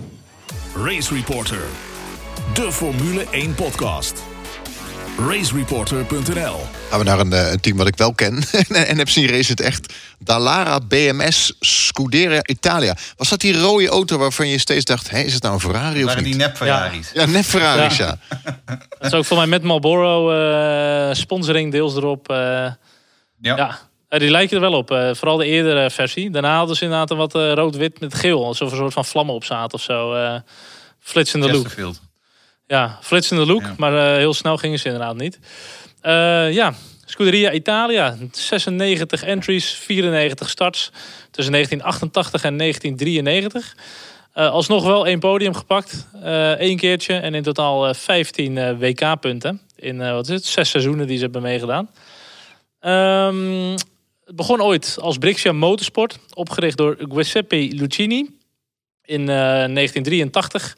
Race Reporter. De Formule 1 podcast. Racereporter.nl Gaan we naar een, eh, een team wat ik wel ken en, en heb zien racen het echt. Dallara BMS Scuderia Italia. Was dat die rode auto waarvan je steeds dacht... Hé, is het nou een Ferrari of Waren niet? die nep Ferraris? Ja, net Ferraris, ja. Dat is ook voor mij met Marlboro eh, sponsoring deels erop. eh, Ja. ja. Eh, die lijken er wel op. eh, vooral de eerdere versie. Daarna hadden ze inderdaad een wat eh, rood-wit met geel. Alsof er een soort van vlammen op zaten of zo. eh flitsende look. Ja, flitsende look. Ja. Maar eh, heel snel gingen ze inderdaad niet. Eh, ja, Scuderia Italia. 96 entries, 94 starts. Tussen 1988 en 1993. Eh, alsnog wel één podium gepakt. Eén keertje. En in totaal eh, 15 eh, WK-punten. In wat is het? Zes seizoenen die ze hebben meegedaan. Ehm, het begon ooit als Brixia Motorsport. Opgericht door Giuseppe Lucchini. In eh, 1983.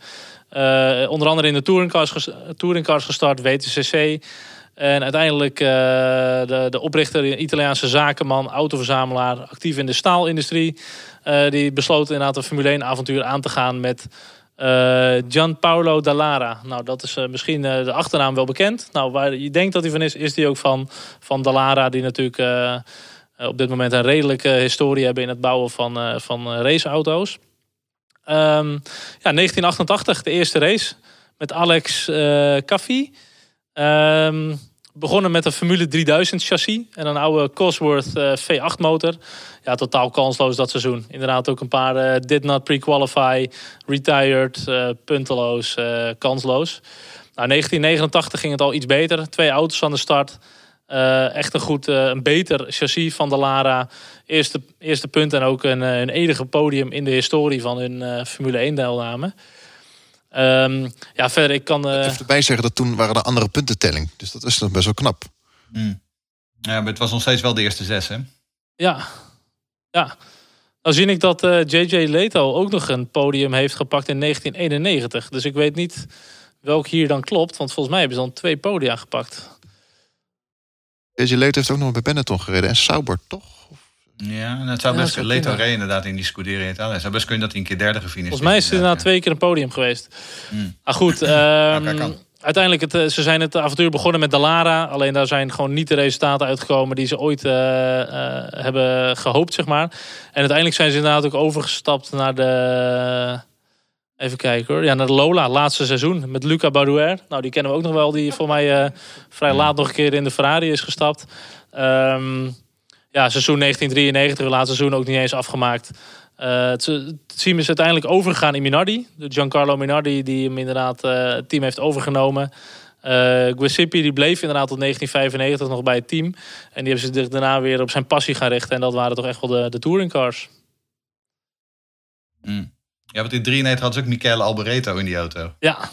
Eh, onder andere in de touringcars, ges- touringcars gestart, WTCC. En uiteindelijk eh, de, de oprichter, een Italiaanse zakenman, autoverzamelaar, actief in de staalindustrie. eh, die besloot inderdaad een Formule 1 avontuur aan te gaan met eh Gianpaolo Dallara. Nou, dat is misschien de achternaam wel bekend. Nou, waar je denkt dat hij van is, is die ook van, van Dallara, die natuurlijk op dit moment een redelijke historie hebben in het bouwen van, van raceauto's. Ehm, ja, 1988, de eerste race met Alex eh Caffi. Ehm, begonnen met een Formule 3000 chassis en een oude Cosworth eh, V8 motor. Ja, totaal kansloos dat seizoen. Inderdaad ook een paar eh, did not pre-qualify, retired, punteloos, kansloos. Nou, 1989 ging het al iets beter. Twee auto's aan de start. Eh, echt een goed, eh, een beter chassis van de Lara. Eerste, eerste punt en ook een, eh, een enige podium in de historie van hun eh, Formule 1 deelname. Ehm, ja, verder, ik kan... eh, Even erbij zeggen dat toen waren er andere puntentelling. Dus dat is nog best wel knap. Hmm. Ja, maar het was nog steeds wel de eerste zes, hè? Ja, ja. Nou zie ik dat eh, JJ Leto ook nog een podium heeft gepakt in 1991. Dus ik weet niet welk hier dan klopt. Want volgens mij hebben ze dan twee podia gepakt. Deze Leut heeft ook nog bij Benetton gereden. En Sauber, toch? Ja, en het zou Ja, best Leto kunnen. reed inderdaad in die Scuderia Italia. Het zou best kunnen dat hij een keer derde gefinished Volgens mij is het inderdaad inderdaad, twee keer een podium geweest. Hmm. Maar goed, ehm, uiteindelijk het, eh, ze zijn het avontuur begonnen met Dallara. Alleen daar zijn gewoon niet de resultaten uitgekomen die ze ooit eh, eh, hebben gehoopt, zeg maar. En uiteindelijk zijn ze inderdaad ook overgestapt naar de... Even kijken hoor. Ja, naar Lola, laatste seizoen. Met Luca Barouer. Nou, die kennen we ook nog wel. Die voor mij eh, vrij laat nog een keer in de Ferrari is gestapt. Ehm, ja, seizoen 1993, laatste seizoen ook niet eens afgemaakt. Eh, het, het team is uiteindelijk overgegaan in Minardi. De Giancarlo Minardi, die hem inderdaad eh, het team heeft overgenomen. Giuseppe die bleef inderdaad tot 1995 nog bij het team. En die hebben zich daarna weer op zijn passie gaan richten. En dat waren toch echt wel de, de touringcars. Hmm. Ja, want in 93 hadden ze ook Michele Alboreto in die auto. Ja,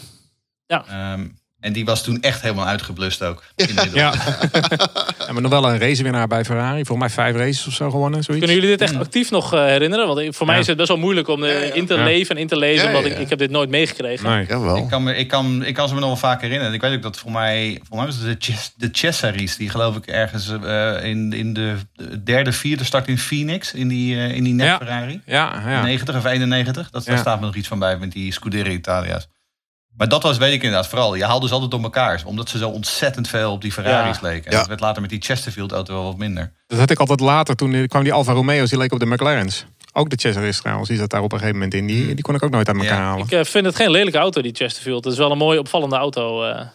Ehm, en die was toen echt helemaal uitgeblust ook. Inmiddels. Ja. ja, maar nog wel een racewinnaar bij Ferrari. Volgens mij vijf races of zo gewonnen. Zoiets. kunnen jullie dit echt actief nog eh, herinneren? Want voor mij Ja. is het best wel moeilijk om eh, Ja, ja. in te Ja. leven en in te lezen. Ja, omdat ja. ik, ik heb dit nooit meegekregen. Nee. Jawel. Ik kan, me, ik, kan, ik kan ze me nog wel vaak herinneren. Ik weet ook dat voor mij, voor mij was het de, de Chessaries. Die geloof ik ergens eh, in, in de derde, vierde start in Phoenix. In die, in die net Ja. Ferrari. Ja, ja. 90 of 91. Dat, Ja. Daar staat me nog iets van bij met die Scuderia Italia's. Maar dat was, weet ik inderdaad, vooral. Je haalde ze altijd door elkaar. Omdat ze zo ontzettend veel op die Ferraris Ja. leken. En Ja. dat werd later met die Chesterfield-auto wel wat minder. Dat had ik altijd later. Toen kwamen die Alfa Romeo's, die leken op de McLaren's. Ook de Cesaris trouwens, die zat daar op een gegeven moment in. Die, die kon ik ook nooit aan elkaar Ja. halen. Ik eh, vind het geen lelijke auto, die Chesterfield. Het is wel een mooie, opvallende auto. eh.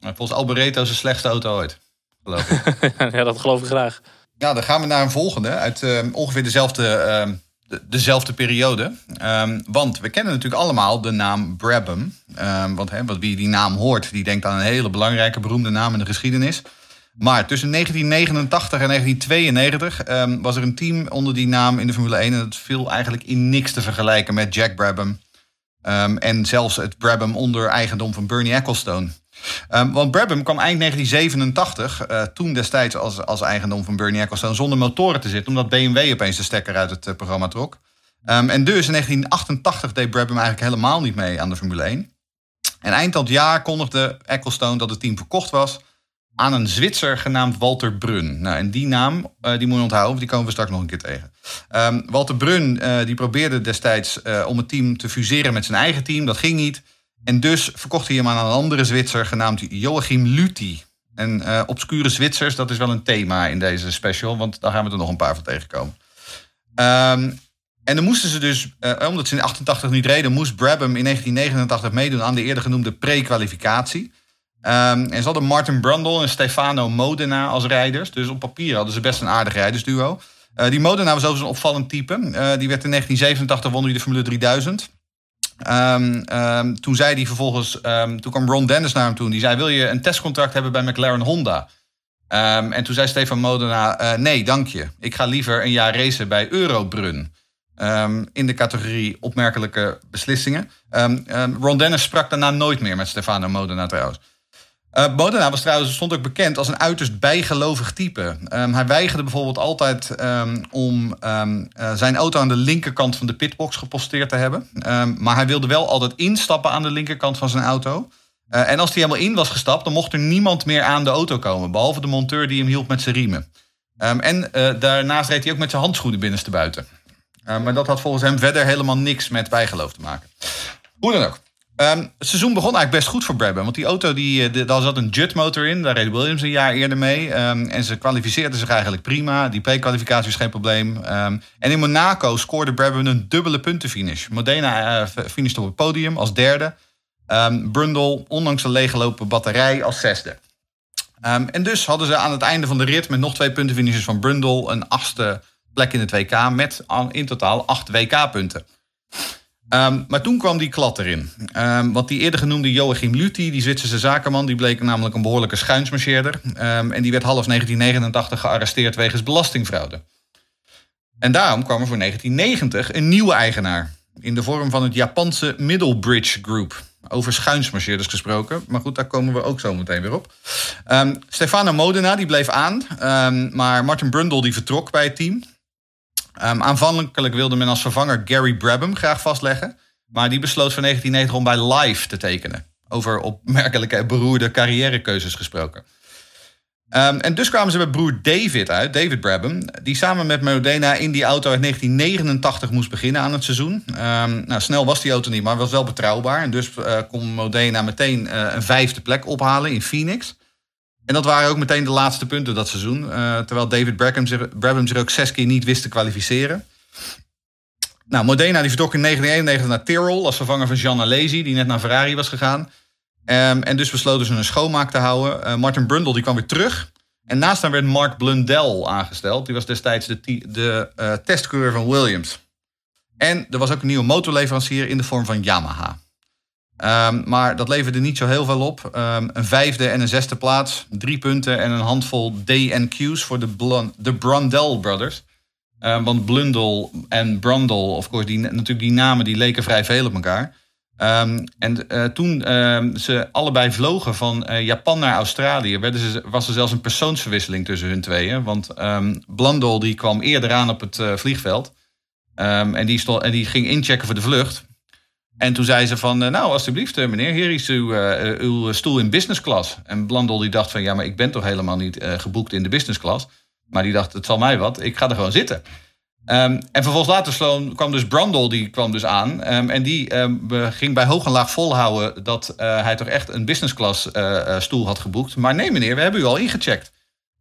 Volgens Alboreto is de slechtste auto ooit. Geloof ik. ja, dat geloof ik graag. Ja, dan gaan we naar een volgende uit eh, ongeveer dezelfde, eh, de- dezelfde periode. Ehm, want we kennen natuurlijk allemaal de naam Brabham. Ehm, want hè, wat wie die naam hoort, die denkt aan een hele belangrijke, beroemde naam in de geschiedenis. Maar tussen 1989 en 1992 ehm, was er een team onder die naam in de Formule 1. En dat viel eigenlijk in niks te vergelijken met Jack Brabham. En zelfs het Brabham onder eigendom van Bernie Ecclestone. Ehm, want Brabham kwam eind 1987, eh, toen destijds als, als eigendom van Bernie Ecclestone, zonder motoren te zitten, omdat BMW opeens de stekker uit het eh, programma trok. Ehm, en dus in 1988 deed Brabham eigenlijk helemaal niet mee aan de Formule 1. En eind dat jaar kondigde Ecclestone dat het team verkocht was aan een Zwitser genaamd Walter Brun. Nou, en die naam eh, die moet je onthouden, want die komen we straks nog een keer tegen. Ehm, Walter Brun die probeerde destijds om het team te fuseren met zijn eigen team. Dat ging niet. En dus verkocht hij hem aan een andere Zwitser genaamd Joachim Luthi. En eh, obscure Zwitsers, dat is wel een thema in deze special, want daar gaan we er nog een paar van tegenkomen. Ehm, en dan moesten ze dus, eh, omdat ze in 88 niet reden, moest Brabham in 1989 meedoen aan de eerder genoemde pre-kwalificatie. Ehm, en ze hadden Martin Brundle en Stefano Modena als rijders. Dus op papier hadden ze best een aardig rijdersduo. Eh, die Modena was overigens een opvallend type. Die werd in 1987 won hij de Formule 3000. Ehm, ehm, toen zei hij vervolgens, ehm, toen kwam Ron Dennis naar hem toe. Die zei: Wil je een testcontract hebben bij McLaren Honda? En toen zei Stefan Modena: eh, Nee, dank je. Ik ga liever een jaar racen bij Eurobrun. In de categorie opmerkelijke beslissingen. Ron Dennis sprak daarna nooit meer met Stefano Modena trouwens. Eh, Modena was trouwens, stond ook bekend als een uiterst bijgelovig type. Ehm, hij weigerde bijvoorbeeld altijd ehm, om ehm, eh, zijn auto aan de linkerkant van de pitbox geposteerd te hebben. Maar hij wilde wel altijd instappen aan de linkerkant van zijn auto. Eh, en als hij helemaal in was gestapt, dan mocht er niemand meer aan de auto komen. Behalve de monteur die hem hielp met zijn riemen. En daarnaast reed hij ook met zijn handschoenen binnenste buiten. Maar dat had volgens hem verder helemaal niks met bijgeloof te maken. Hoe dan ook. Ehm, het seizoen begon eigenlijk best goed voor Brabham. Want die auto, die, eh, daar zat een Judd motor in. Daar reed Williams een jaar eerder mee. Ehm, en ze kwalificeerden zich eigenlijk prima. Die pre-kwalificatie was geen probleem. Ehm, en in Monaco scoorde Brabham een dubbele puntenfinish. Modena eh, finishte op het podium als derde. Brundle, ondanks een leeggelopen batterij, als zesde. En dus hadden ze aan het einde van de rit met nog twee puntenfinishes van Brundle een achtste plek in het WK met in totaal acht WK-punten. Ehm, maar toen kwam die klad erin. Ehm, want die eerder genoemde Joachim Luthi, die Zwitserse zakenman, die bleek namelijk een behoorlijke schuinsmarcheerder. Ehm, en die werd half 1989 gearresteerd wegens belastingfraude. En daarom kwam er voor 1990 een nieuwe eigenaar. In de vorm van het Japanse Middlebridge Group. Over schuinsmarcheerders gesproken. Maar goed, daar komen we ook zo meteen weer op. Stefano Modena die bleef aan. maar Martin Brundle die vertrok bij het team. Ehm, aanvankelijk wilde men als vervanger Gary Brabham graag vastleggen. Maar die besloot voor 1990 om bij Live te tekenen. Over opmerkelijke en beroerde carrièrekeuzes gesproken. Ehm, en dus kwamen ze bij broer David uit, David Brabham, die samen met Modena in die auto uit 1989 moest beginnen aan het seizoen. Ehm, nou, snel was die auto niet, maar was wel betrouwbaar. En dus eh, kon Modena meteen eh, een vijfde plek ophalen in Phoenix. En dat waren ook meteen de laatste punten dat seizoen. eh, terwijl David Brabham zich, ook zes keer niet wist te kwalificeren. Nou, Modena die vertrok in 1991 naar Tyrrell als vervanger van Jean Alesi, die net naar Ferrari was gegaan. Ehm, en dus besloten ze een schoonmaak te houden. Eh, Martin Brundle die kwam weer terug. En naast hem werd Mark Blundell aangesteld. Die was destijds de, de eh, testcoureur van Williams. En er was ook een nieuwe motorleverancier in de vorm van Yamaha. Ehm, maar dat leverde niet zo heel veel op. Ehm, een vijfde en een zesde plaats. Drie punten en een handvol DNQ's voor de, Blun- de Brundell Brothers. Ehm, want Blundell en Brundle, of course, die, natuurlijk die namen die leken vrij veel op elkaar. En eh, toen ze allebei vlogen van eh, Japan naar Australië, ze, was er zelfs een persoonsverwisseling tussen hun tweeën. Want Blundell die kwam eerder aan op het eh, vliegveld. En, die stond, en die ging inchecken voor de vlucht. En toen zei ze van, eh, nou alsjeblieft eh, meneer, hier is uw, eh, uw stoel in business class. En Blundell die dacht van, ja maar ik ben toch helemaal niet geboekt in de business class. Maar die dacht, het zal mij wat, ik ga er gewoon zitten. Ehm, en vervolgens later Sloan kwam dus Brundle, die kwam dus aan. Ehm, en die ehm, ging bij hoog en laag volhouden dat hij toch echt een business class stoel had geboekt. Maar nee meneer, we hebben u al ingecheckt.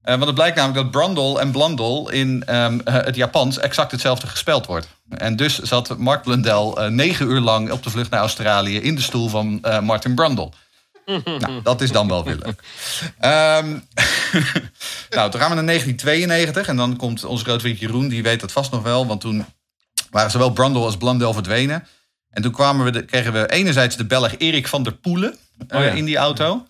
Eh, want het blijkt namelijk dat Brundle en Blundell in ehm, eh, het Japans exact hetzelfde gespeld wordt. En dus zat Mark Blundell eh, negen uur lang op de vlucht naar Australië in de stoel van eh, Martin Brundle. nou, dat is dan wel weer leuk. Ehm, nou, toen gaan we naar 1992 en dan komt onze grote vriend Jeroen, die weet dat vast nog wel, want toen waren zowel Brundle als Blundell verdwenen. En toen kwamen we de, kregen we enerzijds de Belg Erik van der Poelen eh, Oh ja. in die auto.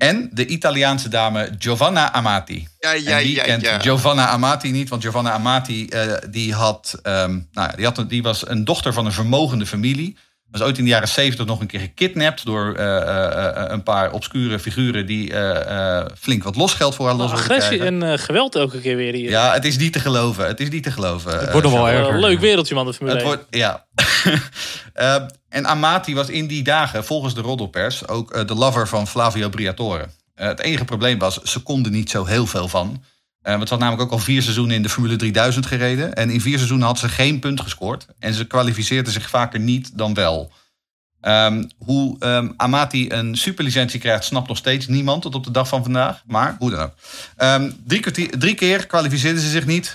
En de Italiaanse dame Giovanna Amati. Ja, ja, en wie ja, kent ja. Giovanna Amati niet? Want Giovanna Amati eh, die had, ehm, nou, ja, die, had een, die was een dochter van een vermogende familie. Was ooit in de jaren zeventig nog een keer gekidnapt door eh, eh, eh, een paar obscure figuren die eh, eh, flink wat losgeld voor haar los wilden Agressie krijgen. en geweld elke keer weer hier. Ja, het is niet te geloven. Het is niet te geloven. Het wordt nog wel Eh, erger. leuk wereldje man, de Formule Het 1. wordt, ja. En Amati was in die dagen, volgens de roddelpers, ook de lover van Flavio Briatore. Eh, het enige probleem was, ze konden niet zo heel veel van. Eh, want had namelijk ook al vier seizoenen in de Formule 3000 gereden. En in vier seizoenen had ze geen punt gescoord. En ze kwalificeerde zich vaker niet dan wel. Ehm, hoe ehm, Amati een superlicentie krijgt, snapt nog steeds niemand tot op de dag van vandaag. Maar hoe dan ook. Ehm, drie, drie keer kwalificeerde ze zich niet.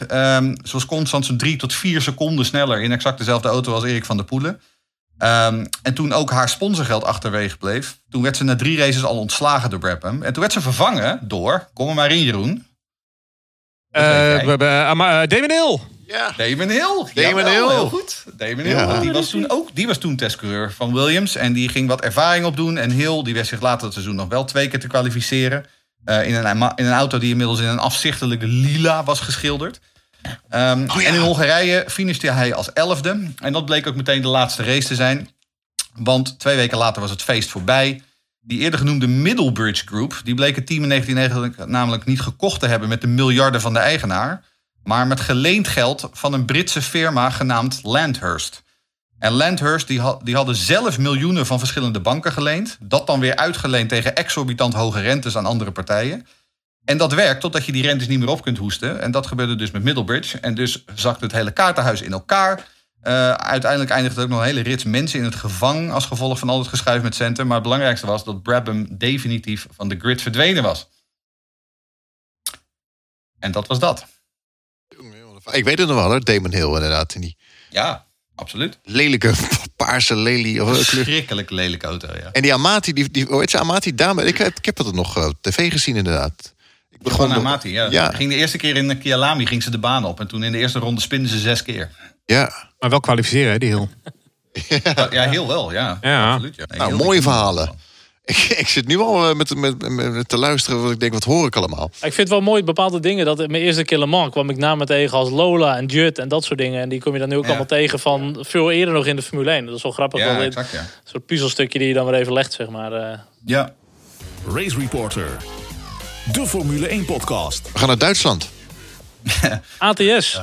Ze was constant zo'n drie tot vier seconden sneller in exact dezelfde auto als Erik van der Poelen. En toen ook haar sponsorgeld achterwege bleef, toen werd ze na drie races al ontslagen door Brabham. En toen werd ze vervangen door, kom er maar in Jeroen. We hebben, eh, eh, Damon Hill. Ja. Damon Hill. Damon Hill. Heel goed. Damon Hill. Ja. Die was toen ook die was toen testcoureur van Williams. En die ging wat ervaring opdoen. En Hill die wist zich later dat seizoen nog wel twee keer te kwalificeren. Eh, in, een, in een auto die inmiddels in een afzichtelijke lila was geschilderd. Ehm, Oh ja. En in Hongarije finishte hij als elfde. En dat bleek ook meteen de laatste race te zijn. Want twee weken later was het feest voorbij. Die eerder genoemde Middlebridge Group... die bleek het team in 1990 namelijk niet gekocht te hebben... met de miljarden van de eigenaar... maar met geleend geld van een Britse firma genaamd Landhurst. En Landhurst die, had, die hadden zelf miljoenen van verschillende banken geleend... dat dan weer uitgeleend tegen exorbitant hoge rentes aan andere partijen... En dat werkt totdat je die rentes niet meer op kunt hoesten. En dat gebeurde dus met Middlebridge. En dus zakte het hele kaartenhuis in elkaar. Eh, uiteindelijk eindigde ook nog een hele rits mensen in het gevang... als gevolg van al het geschuif met centen. Maar het belangrijkste was dat Brabham definitief van de grid verdwenen was. En dat was dat. Ik weet het nog wel hoor, Damon Hill inderdaad. In die Ja, absoluut. lelijke paarse lelie. Schrikkelijk lelijke auto, ja. En die Amati, die, die, hoe heet ze, Amati dame? Ik, heb- ik heb het nog eh, op tv gezien inderdaad. Ik begon- Amati, ja. Ja. Ging de eerste keer in Kialami ging ze de baan op. En toen in de eerste ronde spinnen ze zes keer. Ja, Maar wel kwalificeren, hè, die Hill. Ja, ja heel wel, ja. Ja. Absoluut, ja. Nee, Nou, heel mooie verhalen. ik, ik zit nu al eh, met, met, met, met te luisteren. Want ik denk, wat hoor ik allemaal? Ik vind het wel mooi, bepaalde dingen. Dat in mijn eerste keer Le Mans kwam ik namen tegen als Lola en Judd en dat soort dingen. En die kom je dan nu ook Ja. allemaal tegen van veel eerder nog in de Formule 1. Dat is wel grappig. Ja, wel een exact, ja. soort puzzelstukje die je dan weer even legt, zeg maar. eh. Ja, Race Reporter. De Formule 1 podcast. We gaan naar Duitsland. ATS.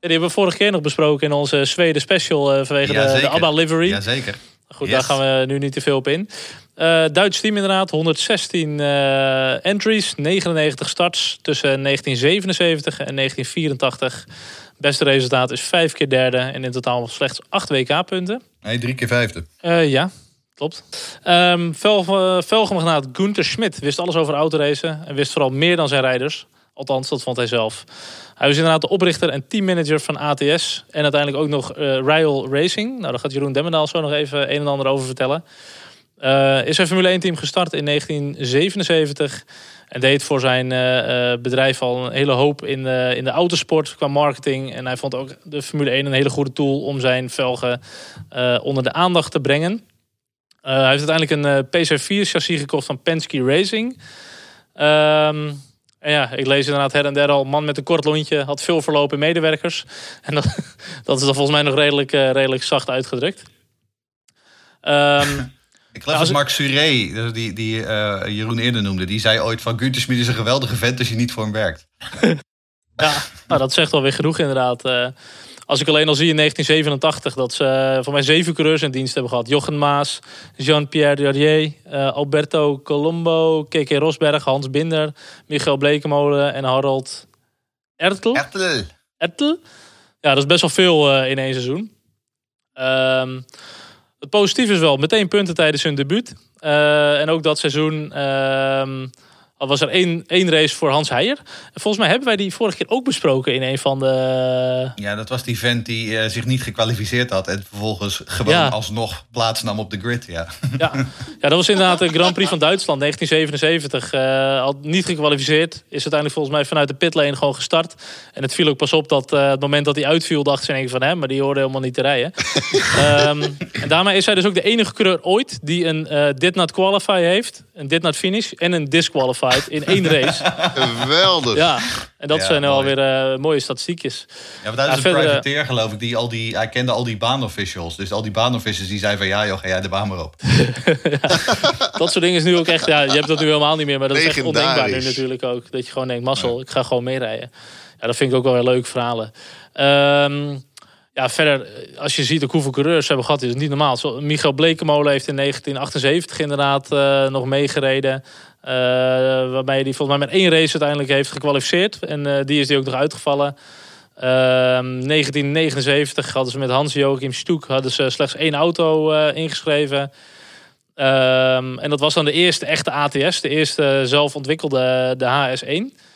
Die hebben we vorige keer nog besproken in onze Zweden special eh, vanwege Ja, de. ABBA livery. Jazeker. Goed, Yes. daar gaan we nu niet te veel op in. Eh Duits team inderdaad, 116 eh, entries, 99 starts tussen 1977 en 1984. Beste resultaat is vijf keer derde en in totaal slechts 8 WK-punten. Nee, drie keer vijfde. Ja, klopt. Ehm Velge- Velgemagnaat Gunther Schmidt wist alles over autoracen en wist vooral meer dan zijn rijders. Althans, dat vond hij zelf. Hij was inderdaad de oprichter en teammanager van ATS. En uiteindelijk ook nog Rial Racing. Nou, daar gaat Jeroen Demmendaal zo nog even een en ander over vertellen. Eh, is zijn Formule 1 team gestart in 1977. En deed voor zijn eh, bedrijf al een hele hoop in, de in de autosport qua marketing. En hij vond ook de Formule 1 een hele goede tool om zijn velgen onder de aandacht te brengen. Hij heeft uiteindelijk een eh, PC4 chassis gekocht van Penske Racing. Ehm, en ja, ik lees inderdaad her en der al. Man met een kort lontje had veel verlopen medewerkers. En dat, dat is dan volgens mij nog redelijk, eh, redelijk zacht uitgedrukt. Ehm, Ik dat ik- Mark Suré, dus die, die eh, Jeroen eerder noemde, die zei ooit van Gunther Schmid is een geweldige vent als je niet voor hem werkt. ja, nou, dat zegt wel weer genoeg inderdaad. Eh, als ik alleen al zie in 1987 dat ze eh, voor mij zeven coureurs in dienst hebben gehad. Jochen Maas, Jean-Pierre Durier, eh, Alberto Colombo, KK Rosberg, Hans Binder, Michael Blekemolen en Harold Ertl. Ertel. Ertl. Ja, dat is best wel veel eh, in één seizoen. Ehm, het positieve is wel meteen punten tijdens hun debuut. En ook dat seizoen ehm, al was er één, één race voor Hans Heijer. En volgens mij hebben wij die vorige keer ook besproken in een van de... Ja, dat was die vent die eh, zich niet gekwalificeerd had. En vervolgens gewoon Ja. alsnog plaatsnam op de grid. Ja. Ja, ja dat was inderdaad de Grand Prix van Duitsland, 1977. eh had niet gekwalificeerd. Is uiteindelijk volgens mij vanuit de pitlane gewoon gestart. En het viel ook pas op dat eh, het moment dat hij uitviel, dacht ze in één keer van hem, maar die hoorde helemaal niet te rijden. Ehm, en daarmee is hij dus ook de enige coureur ooit die een eh did not qualify heeft, een did not finish en een disqualified in één race. Geweldig. Ja, en dat Ja, zijn mooi. alweer eh mooie statistiekjes. Ja, want hij Ja, is een verder, eh, privateer geloof ik. Die al die, hij kende al die baanofficials. Dus al die baanofficials die zeiden van... Ja joh, ga jij de baan maar op. Dat soort dingen is nu ook echt, ja, je hebt dat nu helemaal niet meer, maar dat is echt ondenkbaar nu natuurlijk ook. Dat je gewoon denkt, Marcel, ik ga gewoon meerijden. Ja, dat vind ik ook wel weer leuke verhalen. Ehm, ja, verder, als je ziet ook hoeveel coureurs hebben gehad, is het niet normaal. Zo, Michael Blekemolen heeft in 1978 inderdaad eh, nog meegereden. Eh, waarbij hij volgens mij met één race uiteindelijk heeft gekwalificeerd. En eh, die is die ook nog uitgevallen. Ehm 1979 hadden ze met Hans-Joachim Stoek hadden ze slechts één auto eh, ingeschreven. Ehm, en dat was dan de eerste echte ATS, de eerste zelf ontwikkelde de HS1.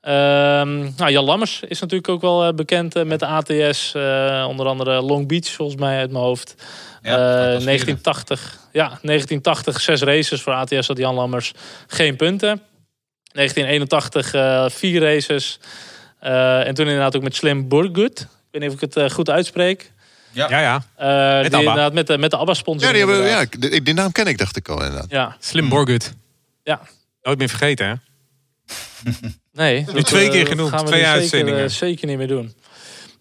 Ehm, nou, Jan Lammers is natuurlijk ook wel eh, bekend eh, met de ATS. eh, onder andere Long Beach, volgens mij uit mijn hoofd. Ja, Eh, dat was 1980, ja, 1980 zes races voor ATS had Jan Lammers geen punten. 1981 eh, vier races. Eh, en toen inderdaad ook met Slim Burgut. Ik weet niet of ik het goed uitspreek. Ja, ja. Eh, die ABBA. inderdaad met de, met de ABBA-sponsor. Ja, die, hebben, ja, die, die naam ken ik, dacht ik al inderdaad. ja. Slim Borgut. Ja. Nooit meer vergeten, hè? Nee. Nu twee eh, keer dat genoemd, gaan we twee nu zeker, uitzendingen. eh, Zeker, niet meer doen.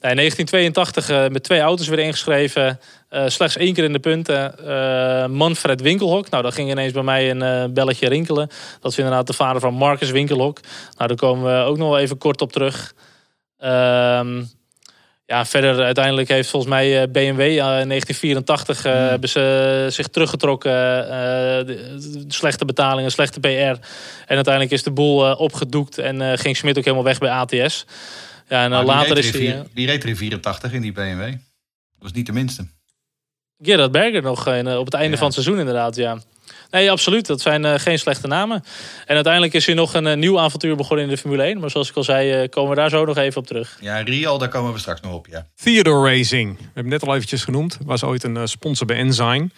Nee, 1982 eh, met twee auto's weer ingeschreven. Eh, slechts één keer in de punten. Eh, Manfred Winkelhok. Nou, dat ging ineens bij mij een eh, belletje rinkelen. Dat is inderdaad de vader van Marcus Winkelhok. Nou, daar komen we ook nog wel even kort op terug. Ehm, ja, verder uiteindelijk heeft volgens mij eh, BMW eh, in 1984 eh, hebben ze zich teruggetrokken. de, slechte betalingen, slechte PR. En uiteindelijk is de boel opgedoekt en ging Smit ook helemaal weg bij ATS. Ja, en Maar die later is in hij... eh, Die reed er in 84 in die BMW. Dat was niet de minste. Gerard Berger nog op het einde Ja. van het seizoen inderdaad, ja. Nee, absoluut. Dat zijn eh, geen slechte namen. En uiteindelijk is hij nog een eh, nieuw avontuur begonnen in de Formule 1. Maar zoals ik al zei, eh, komen we daar zo nog even op terug. Ja, Rial, daar komen we straks nog op, ja. Theodore Racing. We hebben het net al eventjes genoemd. Was ooit een sponsor bij Enzyme.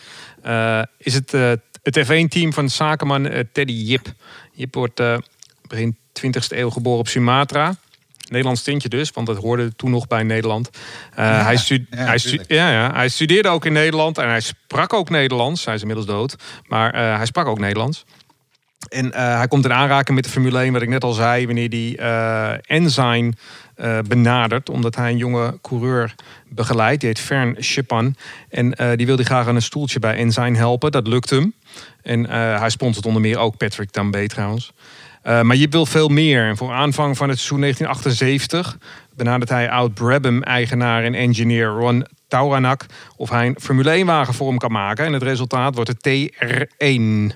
Eh, is het, het F1-team van zakenman Teddy Jip. Jip wordt eh, begin 20e eeuw geboren op Sumatra. Nederlands tintje dus, want dat hoorde toen nog bij Nederland. Eh, hij, stu- ja, hij, stu- ja, ja, hij studeerde ook in Nederland en hij sprak ook Nederlands. Hij is inmiddels dood, maar eh, hij sprak ook Nederlands. En eh, hij komt in aanraking met de Formule 1, wat ik net al zei, wanneer Enzyme eh, benadert. Omdat hij een jonge coureur begeleidt. Die heet Fern Schipan. En die wilde graag aan een stoeltje bij Enzyme helpen. Dat lukt hem. En hij sponsort onder meer ook Patrick Tambay trouwens. Eh, maar je wil veel meer. En voor aanvang van het seizoen 1978 benadert hij oud-Brabham-eigenaar en engineer Ron Tauranak... of hij een Formule 1-wagen voor hem kan maken. En het resultaat wordt de TR1.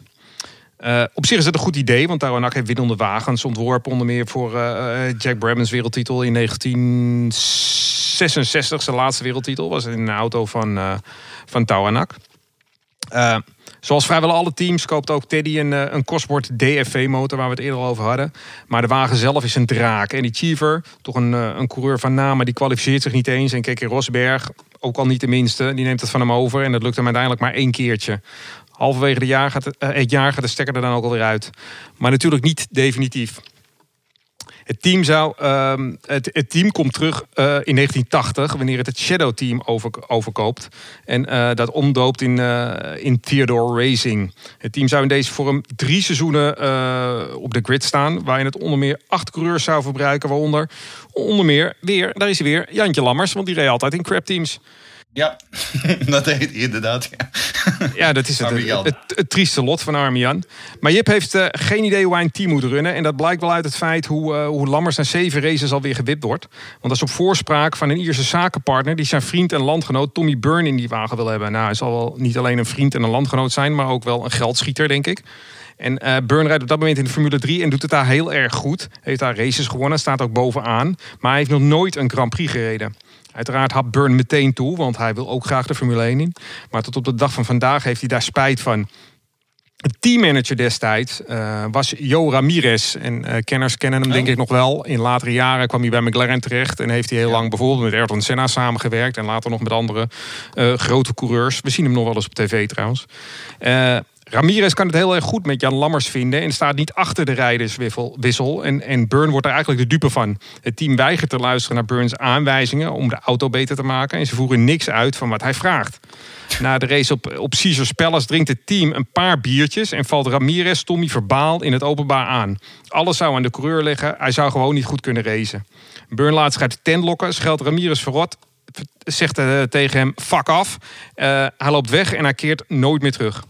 Eh, op zich is het een goed idee, want Tauranak heeft winnende wagens ontworpen. Onder meer voor eh, Jack Brabham's wereldtitel in 1966. Zijn laatste wereldtitel was in een auto van, eh van. Zoals vrijwel alle teams koopt ook Teddy een, eh, een Cosworth DFV-motor, waar we het eerder al over hadden. Maar de wagen zelf is een draak. En die Cheever, toch een, eh, een coureur van naam, maar die kwalificeert zich niet eens. En Keke Rosberg, ook al niet de minste, die neemt het van hem over. En dat lukt hem uiteindelijk maar één keertje. Halverwege de jaar gaat het, eh, het jaar gaat de stekker er dan ook alweer uit. Maar natuurlijk niet definitief. Het team, zou, ehm, het, team komt terug eh, in 1980, wanneer het het Shadow Team over, overkoopt. En eh, dat omdoopt in, eh, in Theodore Racing. Het team zou in deze vorm drie seizoenen op de grid staan. Waarin het onder meer acht coureurs zou verbruiken. Waaronder onder meer weer, daar is weer, Jantje Lammers. Want die reed altijd in crap teams. Ja, dat hij inderdaad. Ja. Ja, dat is het, het, Jan. het, het trieste lot van Arme Jan. Maar Jip heeft eh, geen idee hoe hij een team moet runnen. En dat blijkt wel uit het feit hoe, eh, hoe Lammers na zeven races alweer gewipt wordt. Want dat is op voorspraak van een Ierse zakenpartner... die zijn vriend en landgenoot Tommy Byrne in die wagen wil hebben. Nou, hij zal wel niet alleen een vriend en een landgenoot zijn... maar ook wel een geldschieter, denk ik. En uh, Burn rijdt op dat moment in de Formule 3 en doet het daar heel erg goed. Heeft daar races gewonnen, staat ook bovenaan. Maar hij heeft nog nooit een Grand Prix gereden. Uiteraard had Burn meteen toe, want hij wil ook graag de Formule 1 in. Maar tot op de dag van vandaag heeft hij daar spijt van. De teammanager destijds uh, was Jo Ramirez. En uh, kenners kennen hem denk oh. ik nog wel. In latere jaren kwam hij bij McLaren terecht. En heeft hij heel lang bijvoorbeeld met Ayrton Senna samengewerkt. En later nog met andere uh, grote coureurs. We zien hem nog wel eens op tv trouwens. Ramirez kan het heel erg goed met Jan Lammers vinden en staat niet achter de rijderswissel. En, en Burn wordt er eigenlijk de dupe van. Het team weigert te luisteren naar Burns aanwijzingen om de auto beter te maken. En ze voeren niks uit van wat hij vraagt. Na de race op, op Caesars Palace drinkt het team een paar biertjes en valt Ramirez Tommy verbaal in het openbaar aan. Alles zou aan de coureur liggen, hij zou gewoon niet goed kunnen racen. Burn laat zich uit de tent lokken, scheldt Ramirez verrot, zegt uh, tegen hem fuck af. Uh, hij loopt weg en hij keert nooit meer terug.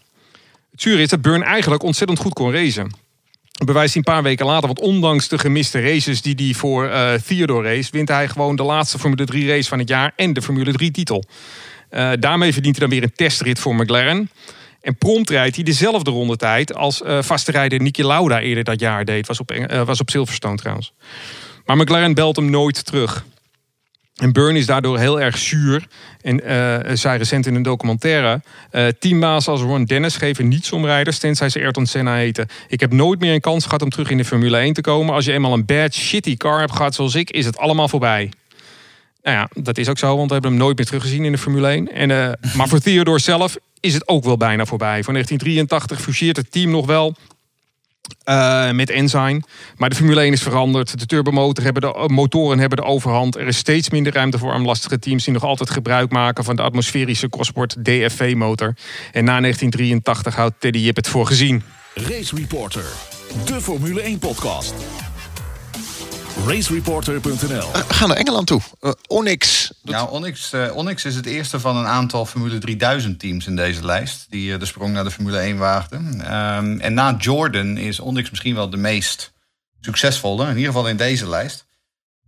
Is dat Burn eigenlijk ontzettend goed kon racen. Bewijst hij een paar weken later, want ondanks de gemiste races die hij voor uh, Theodore race, wint hij gewoon de laatste Formule 3 race van het jaar en de Formule 3 titel. Uh, daarmee verdient hij dan weer een testrit voor McLaren. En prompt rijdt hij dezelfde rondetijd als uh, vaste rijder Niki Lauda eerder dat jaar deed. Was op, was op Silverstone trouwens. Maar McLaren belt hem nooit terug. En Burn is daardoor heel erg zuur. En uh, zei recent in een documentaire... Uh, teambaas als Ron Dennis geven niets om rijders... tenzij ze Ayrton Senna heten. Ik heb nooit meer een kans gehad om terug in de Formule 1 te komen. Als je eenmaal een bad, shitty car hebt gehad zoals ik... is het allemaal voorbij. Nou ja, dat is ook zo, want we hebben hem nooit meer teruggezien in de Formule 1. En, uh, maar voor Theodore zelf is het ook wel bijna voorbij. Voor 1983 fuseert het team nog wel uh, met Enzyme. Maar de Formule 1 is veranderd. De turbomotor hebben de uh, motoren hebben de overhand. Er is steeds minder ruimte voor armlastige teams die nog altijd gebruik maken van de atmosferische crossport DFV-motor. En na 1983 houdt Teddy Jip het voor gezien. Race Reporter, de Formule 1 podcast racereporter.nl. Uh, we gaan naar Engeland toe. Uh, Onyx. Nou, Onyx, uh, Onyx is het eerste van een aantal Formule 3000 teams in deze lijst. Die de sprong naar de Formule 1 waagden. Um, en na Jordan is Onyx misschien wel de meest succesvolle. In ieder geval in deze lijst.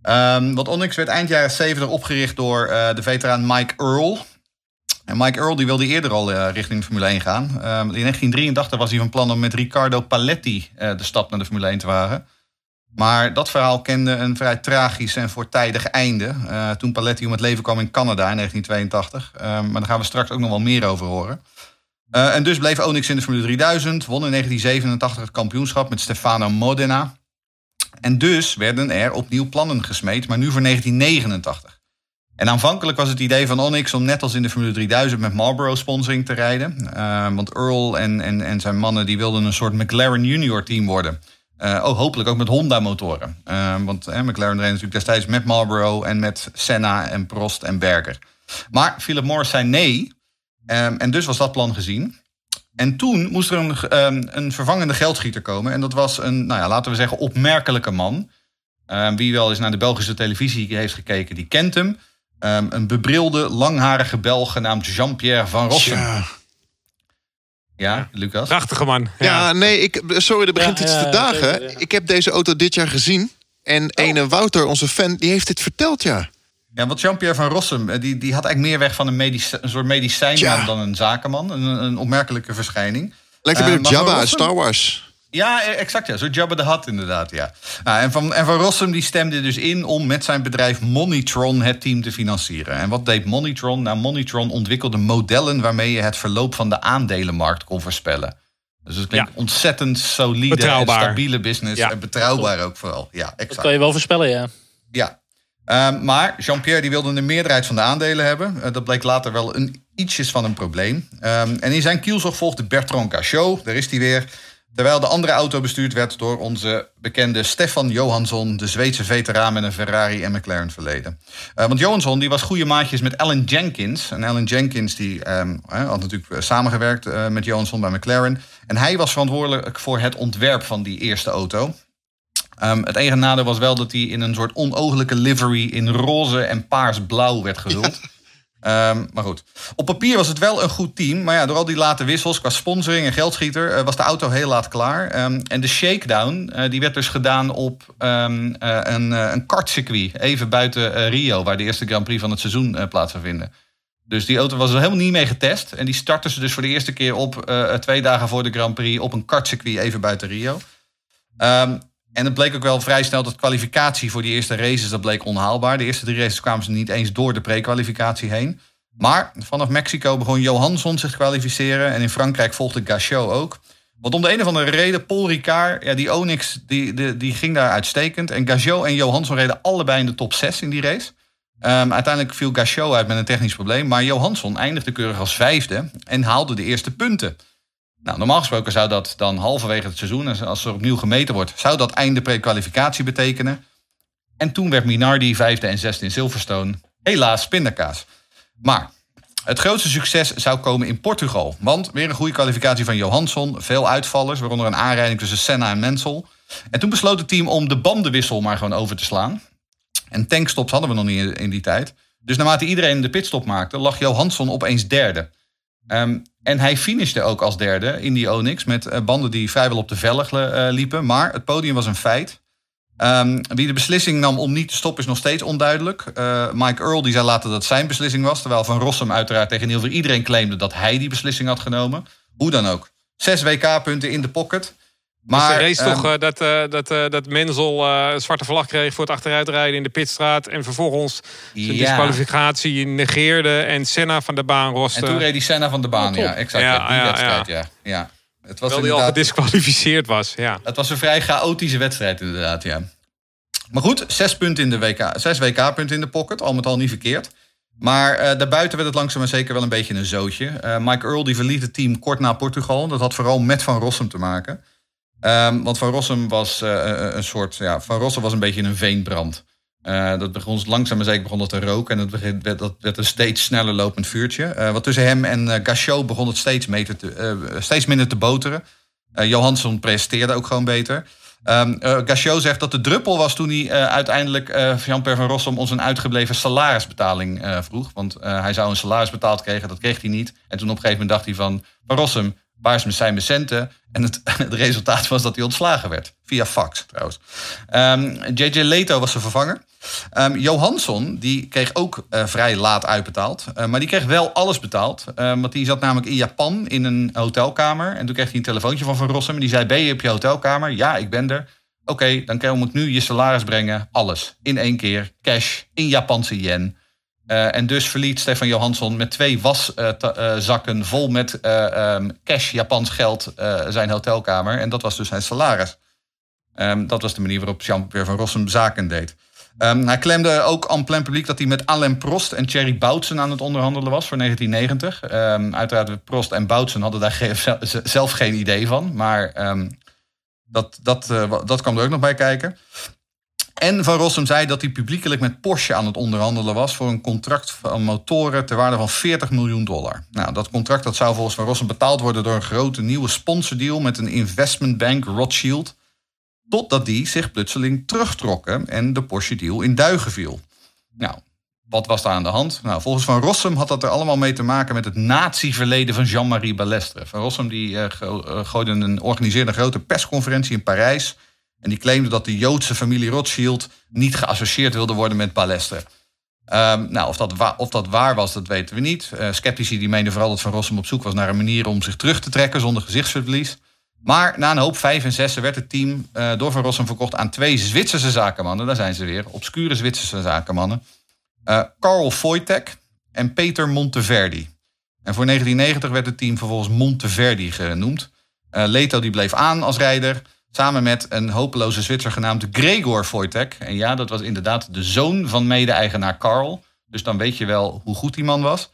Um, want Onyx werd eind jaren 70 opgericht door de veteraan Mike Earl. En Mike Earl die wilde eerder al richting de Formule 1 gaan. Um, in 1983 was hij van plan om met Riccardo Paletti de stap naar de Formule 1 te wagen. Maar dat verhaal kende een vrij tragisch en voortijdig einde. Uh, toen Paletti om het leven kwam in Canada in 1982. Uh, maar daar gaan we straks ook nog wel meer over horen. Uh, en dus bleef Onyx in de Formule 3000. Won in 1987 het kampioenschap met Stefano Modena. En dus werden er opnieuw plannen gesmeed, maar nu voor 1989. En aanvankelijk was het idee van Onyx om net als in de Formule 3000 met Marlboro sponsoring te rijden. want Earl en, en, en zijn mannen die wilden een soort McLaren junior team worden. Uh, hopelijk ook met Honda-motoren. Uh, want McLaren reed natuurlijk destijds met Marlboro en met Senna en Prost en Berger. Maar Philip Morris zei nee. Um, en dus was dat plan gezien. En toen moest er een, um, een vervangende geldschieter komen. En dat was een, nou ja, laten we zeggen, opmerkelijke man. Um, wie wel eens naar de Belgische televisie heeft gekeken, die kent hem. een bebrilde, langharige Belg genaamd Jean-Pierre van Rossum. Ja. Ja, Lucas. Prachtige man. Ja, nee, ik, sorry, er begint iets te dagen. ik heb deze auto dit jaar gezien. En oh. ene Wouter, onze fan, die heeft dit verteld, ja. Ja, want Jean-Pierre van Rossum, eh, die, die had eigenlijk meer weg van een, medisch, een soort medicijnman dan een zakenman. Een, een opmerkelijke verschijning. Lijkt een beetje op Jabba uit Star Wars. Ja, e- exact. Ja. Zo Jabba de Hutt inderdaad, ja. Nou, en, van, en Van Rossum die stemde dus in om met zijn bedrijf Monitron het team te financieren. En wat deed Monitron? Nou, Monitron ontwikkelde modellen waarmee je het verloop van de aandelenmarkt kon voorspellen. Dus het klinkt ontzettend solide en stabiele business. En betrouwbaar ook vooral. Ja, exact. Dat kan je wel voorspellen, ja. Ja. Um, maar Jean-Pierre die wilde de meerderheid van de aandelen hebben. Uh, dat bleek later wel een, ietsjes van een probleem. Um, en in zijn kielzog volgde Bertrand Cachot. Daar is hij weer. Terwijl de andere auto bestuurd werd door onze bekende Stefan Johansson, de Zweedse veteraan met een Ferrari en McLaren verleden. Uh, want Johansson die was goede maatjes met Alan Jenkins. En Alan Jenkins die, um, had natuurlijk samengewerkt uh, met Johansson bij McLaren. En hij was verantwoordelijk voor het ontwerp van die eerste auto. Um, het enige nadeel was wel dat hij in een soort onogelijke livery in roze en paars-blauw werd gehuld. Um, maar goed, op papier was het wel een goed team. Maar ja, door al die late wissels qua sponsoring en geldschieter uh, was de auto heel laat klaar. Um, en de shakedown uh, die werd dus gedaan op um, uh, een, een kartcircuit. Even buiten Rio, waar de eerste Grand Prix van het seizoen plaats zou vinden. Dus die auto was er helemaal niet mee getest. En die startten ze dus voor de eerste keer op eh, twee dagen voor de Grand Prix op een kartcircuit even buiten Rio. Ehm, en het bleek ook wel vrij snel dat kwalificatie voor die eerste races dat bleek onhaalbaar. De eerste drie races kwamen ze niet eens door de pre-kwalificatie heen. Maar vanaf Mexico begon Johansson zich te kwalificeren. En in Frankrijk volgde Gachot ook. Want om de een of andere reden, Paul Ricard, ja, die Onyx, die, die, die ging daar uitstekend. En Gachot en Johansson reden allebei in de top 6 in die race. Um, uiteindelijk viel Gachot uit met een technisch probleem. Maar Johansson eindigde keurig als vijfde en haalde de eerste punten. Nou, normaal gesproken zou dat dan halverwege het seizoen, als er opnieuw gemeten wordt, zou dat einde pre-kwalificatie betekenen. En toen werd Minardi vijfde en zesde in Silverstone. Helaas pindakaas. Maar het grootste succes zou komen in Portugal. Want weer een goede kwalificatie van Johansson. Veel uitvallers, waaronder een aanrijding tussen Senna en Mensel. En toen besloot het team om de bandenwissel maar gewoon over te slaan. En tankstops hadden we nog niet in die tijd. Dus naarmate iedereen de pitstop maakte, lag Johansson opeens derde. Um, en hij finishte ook als derde in die Onyx met eh, banden die vrijwel op de velg uh, liepen. Maar het podium was een feit. Um, wie de beslissing nam om niet te stoppen is nog steeds onduidelijk. Uh, Mike Earl die zei later dat zijn beslissing was. Terwijl Van Rossum uiteraard tegen heel veel iedereen claimde dat hij die beslissing had genomen. Hoe dan ook. Zes WK-punten in de pocket. Maar, dus de race toch uh, dat, uh, dat, uh, dat Menzel een zwarte vlag kreeg voor het achteruitrijden in de pitstraat. En vervolgens zijn ja. disqualificatie negeerde en Senna van de baan roste. En toen reed die Senna van de baan, oh, ja, exact. Ja, die ja, wedstrijd, ja. ja. Het was Terwijl hij al gedisqualificeerd was, ja. Het was een vrij chaotische wedstrijd inderdaad, ja. Maar goed, zes punten in de WK, zes WK-punten in de pocket, al met al niet verkeerd. Maar uh, daarbuiten werd het langzaam maar zeker wel een beetje een zootje. Uh, Mike Earl die verliet het team kort na Portugal. Dat had vooral met Van Rossum te maken. Um, want Van Rossum was uh, een soort. Ja, Van Rossum was een beetje een veenbrand. Dat begon langzaam maar zeker begon dat te roken. En dat, werd, dat werd een steeds sneller lopend vuurtje. Uh, wat tussen hem en uh, Gachot begon het steeds, meter te, steeds minder te boteren. Johansson presteerde ook gewoon beter. Um, Gachot zegt dat de druppel was toen hij uiteindelijk Jean-Pierre van Rossum ons een uitgebleven salarisbetaling vroeg. Want hij zou een salaris betaald krijgen, dat kreeg hij niet. En toen op een gegeven moment dacht hij van... Van Rossum, waar zijn mijn centen? En het, het, resultaat was dat hij ontslagen werd. Via fax trouwens. JJ ehm, Leto was zijn vervanger. Um, Johansson die kreeg ook uh, vrij laat uitbetaald. Uh, maar die kreeg wel alles betaald. Uh, want die zat namelijk in Japan in een hotelkamer. En toen kreeg hij een telefoontje van Van Rossum. En die zei, ben je op je hotelkamer? Ja, ik ben er. Oké, dan kan ik nu je salaris brengen. Alles. In één keer. Cash. In Japanse yen. Uh, en dus verliet Stefan Johansson met twee waszakken uh, uh, vol met um, cash Japans geld zijn hotelkamer. En dat was dus zijn salaris. Um, dat was de manier waarop Jean-Pierre van Rossum zaken deed. Um, hij klemde ook aan plein publiek dat hij met Alain Prost en Thierry Boutsen aan het onderhandelen was voor 1990. uiteraard, Prost en Boutsen hadden daar zelf geen idee van. Maar dat, dat, dat kwam er ook nog bij kijken. En Van Rossum zei dat hij publiekelijk met Porsche aan het onderhandelen was voor een contract van motoren ter waarde van 40 miljoen dollar. Nou, dat contract dat zou volgens Van Rossum betaald worden door een grote nieuwe sponsordeal met een investmentbank Rothschild. Totdat die zich plotseling terugtrokken en de Porsche deal in duigen viel. Nou, wat was daar aan de hand? Nou, volgens Van Rossum had dat er allemaal mee te maken met het nazi-verleden van Jean-Marie Balestre. Van Rossum die, uh, gooide een, organiseerde een grote persconferentie in Parijs en die claimde dat de Joodse familie Rothschild niet geassocieerd wilde worden met Balestre. Um, nou, of dat, of dat waar was, dat weten we niet. Uh, sceptici die meenden vooral dat Van Rossum op zoek was naar een manier om zich terug te trekken zonder gezichtsverlies. Maar na een hoop vijf en zes werd het team uh, door Van Rossum verkocht aan twee Zwitserse zakenmannen. Daar zijn ze weer, obscure Zwitserse zakenmannen. Uh, Carl Voitek en Peter Monteverdi. En voor 1990 werd het team vervolgens Monteverdi genoemd. Leto die bleef aan als rijder. Samen met een hopeloze Zwitser genaamd Gregor Wojtek. En ja, dat was inderdaad de zoon van mede-eigenaar Karl. Dus dan weet je wel hoe goed die man was.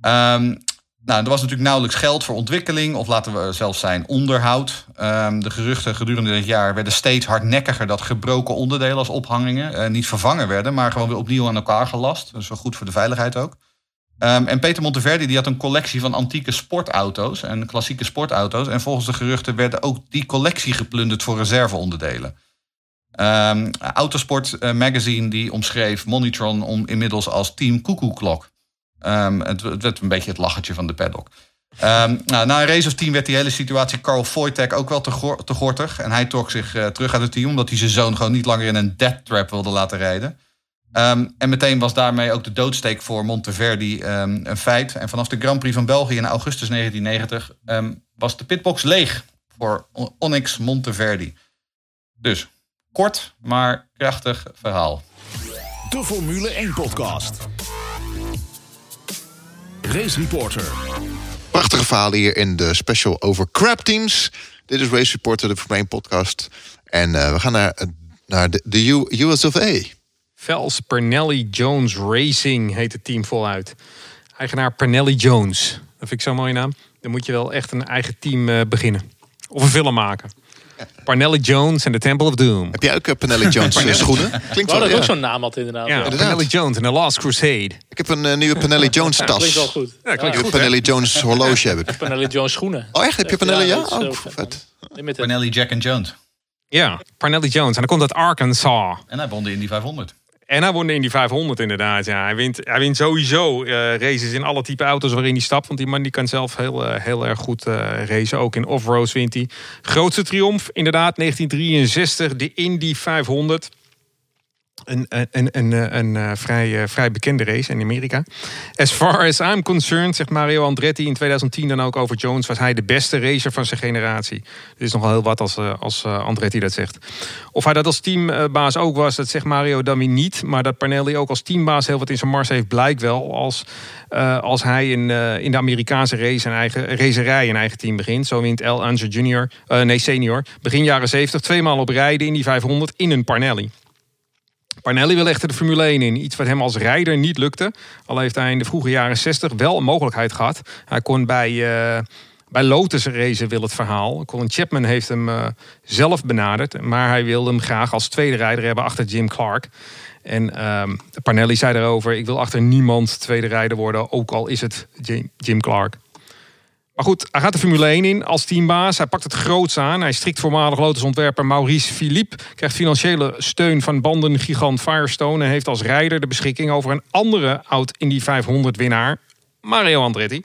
Um, nou, er was natuurlijk nauwelijks geld voor ontwikkeling, of laten we zelfs zijn onderhoud. Um, de geruchten gedurende dit jaar werden steeds hardnekkiger dat gebroken onderdelen als ophangingen uh, niet vervangen werden, maar gewoon weer opnieuw aan elkaar gelast. Is wel goed voor de veiligheid ook. Um, en Peter Monteverdi die had een collectie van antieke sportauto's en klassieke sportauto's. En volgens de geruchten werd ook die collectie geplunderd voor reserveonderdelen. Um, Autosport uh, Magazine die omschreef Monitron om, inmiddels als Team Koekoeklok. Um, het, het, werd een beetje het lachertje van de paddock. Nou, na een race of team werd die hele situatie Carl Voitek ook wel te, te gortig. En hij trok zich uh, terug uit het team omdat hij zijn zoon gewoon niet langer in een death trap wilde laten rijden. Ehm, en meteen was daarmee ook de doodsteek voor Monteverdi um, een feit. En vanaf de Grand Prix van België in augustus 1990 um, was de pitbox leeg voor Onyx Monteverdi. Dus kort, maar krachtig verhaal. De Formule 1 podcast. Race Reporter. Prachtige verhalen hier in de special over crap teams. Dit is Race Reporter, de Formule 1 podcast. En uh, we gaan naar, naar de, de U, US of A. Vels Pernelli Jones Racing heet het team voluit. Eigenaar Pernelli Jones. Dat vind ik zo'n mooie naam. Dan moet je wel echt een eigen team uh, beginnen. Of een film maken. Parnelli Jones en The Temple of Doom. Heb jij ook uh, Parnelli Jones uh, schoenen? Klinkt wel. Dat ja. ook zo'n naam had inderdaad. Ja, ja. Parnelli Jones en The Last Crusade. Ik heb een uh, nieuwe Parnelli Jones tas. klinkt wel goed. Ja, klinkt ja. goed. Parnelli Jones horloge heb ik. Parnelli Jones schoenen. Oh echt? Heb je Parnelli? Ja, dat oh, vet. Parnelli Jack and Jones. Ja, Parnelli Jones. En dan komt uit Arkansas. En hij won de Indy 500. En hij won de Indy 500 inderdaad. Ja. Hij, wint, hij wint sowieso uh, races in alle type auto's waarin hij stapt. Want die man die kan zelf heel, uh, heel erg goed uh, racen. Ook in off-roads wint hij. Grootste triomf inderdaad 1963. De Indy 500. Een, een, een, een uh, vrij, vrij bekende race in Amerika. As far as I'm concerned, zegt Mario Andretti in 2010 dan ook over Jones, was hij de beste racer van zijn generatie. Dat is nogal heel wat als, als Andretti dat zegt. Of hij dat als teambaas ook was, dat zegt Mario dan weer niet. Maar dat Parnelli ook als teambaas heel wat in zijn mars heeft, blijkt wel als, als hij in, in de Amerikaanse race een eigen racerij een eigen team begint. Zo wint El Anzer Junior, nee senior, begin jaren 70, tweemaal op rijden in die 500 in een Parnelli. Parnelli wil echter de Formule 1 in. Iets wat hem als rijder niet lukte. Al heeft hij in de vroege jaren 60 wel een mogelijkheid gehad. Hij kon bij, uh, bij Lotus racen, wil het verhaal. Colin Chapman heeft hem uh, zelf benaderd. Maar hij wilde hem graag als tweede rijder hebben achter Jim Clark. En uh, Parnelli zei daarover: Ik wil achter niemand tweede rijder worden. Ook al is het Jim Clark. Maar goed, hij gaat de Formule 1 in als teambaas. Hij pakt het groots aan. Hij strikt voormalig Lotus-ontwerper Maurice Philippe. Krijgt financiële steun van bandengigant Firestone. En heeft als rijder de beschikking over een andere oud-Indy 500-winnaar, Mario Andretti.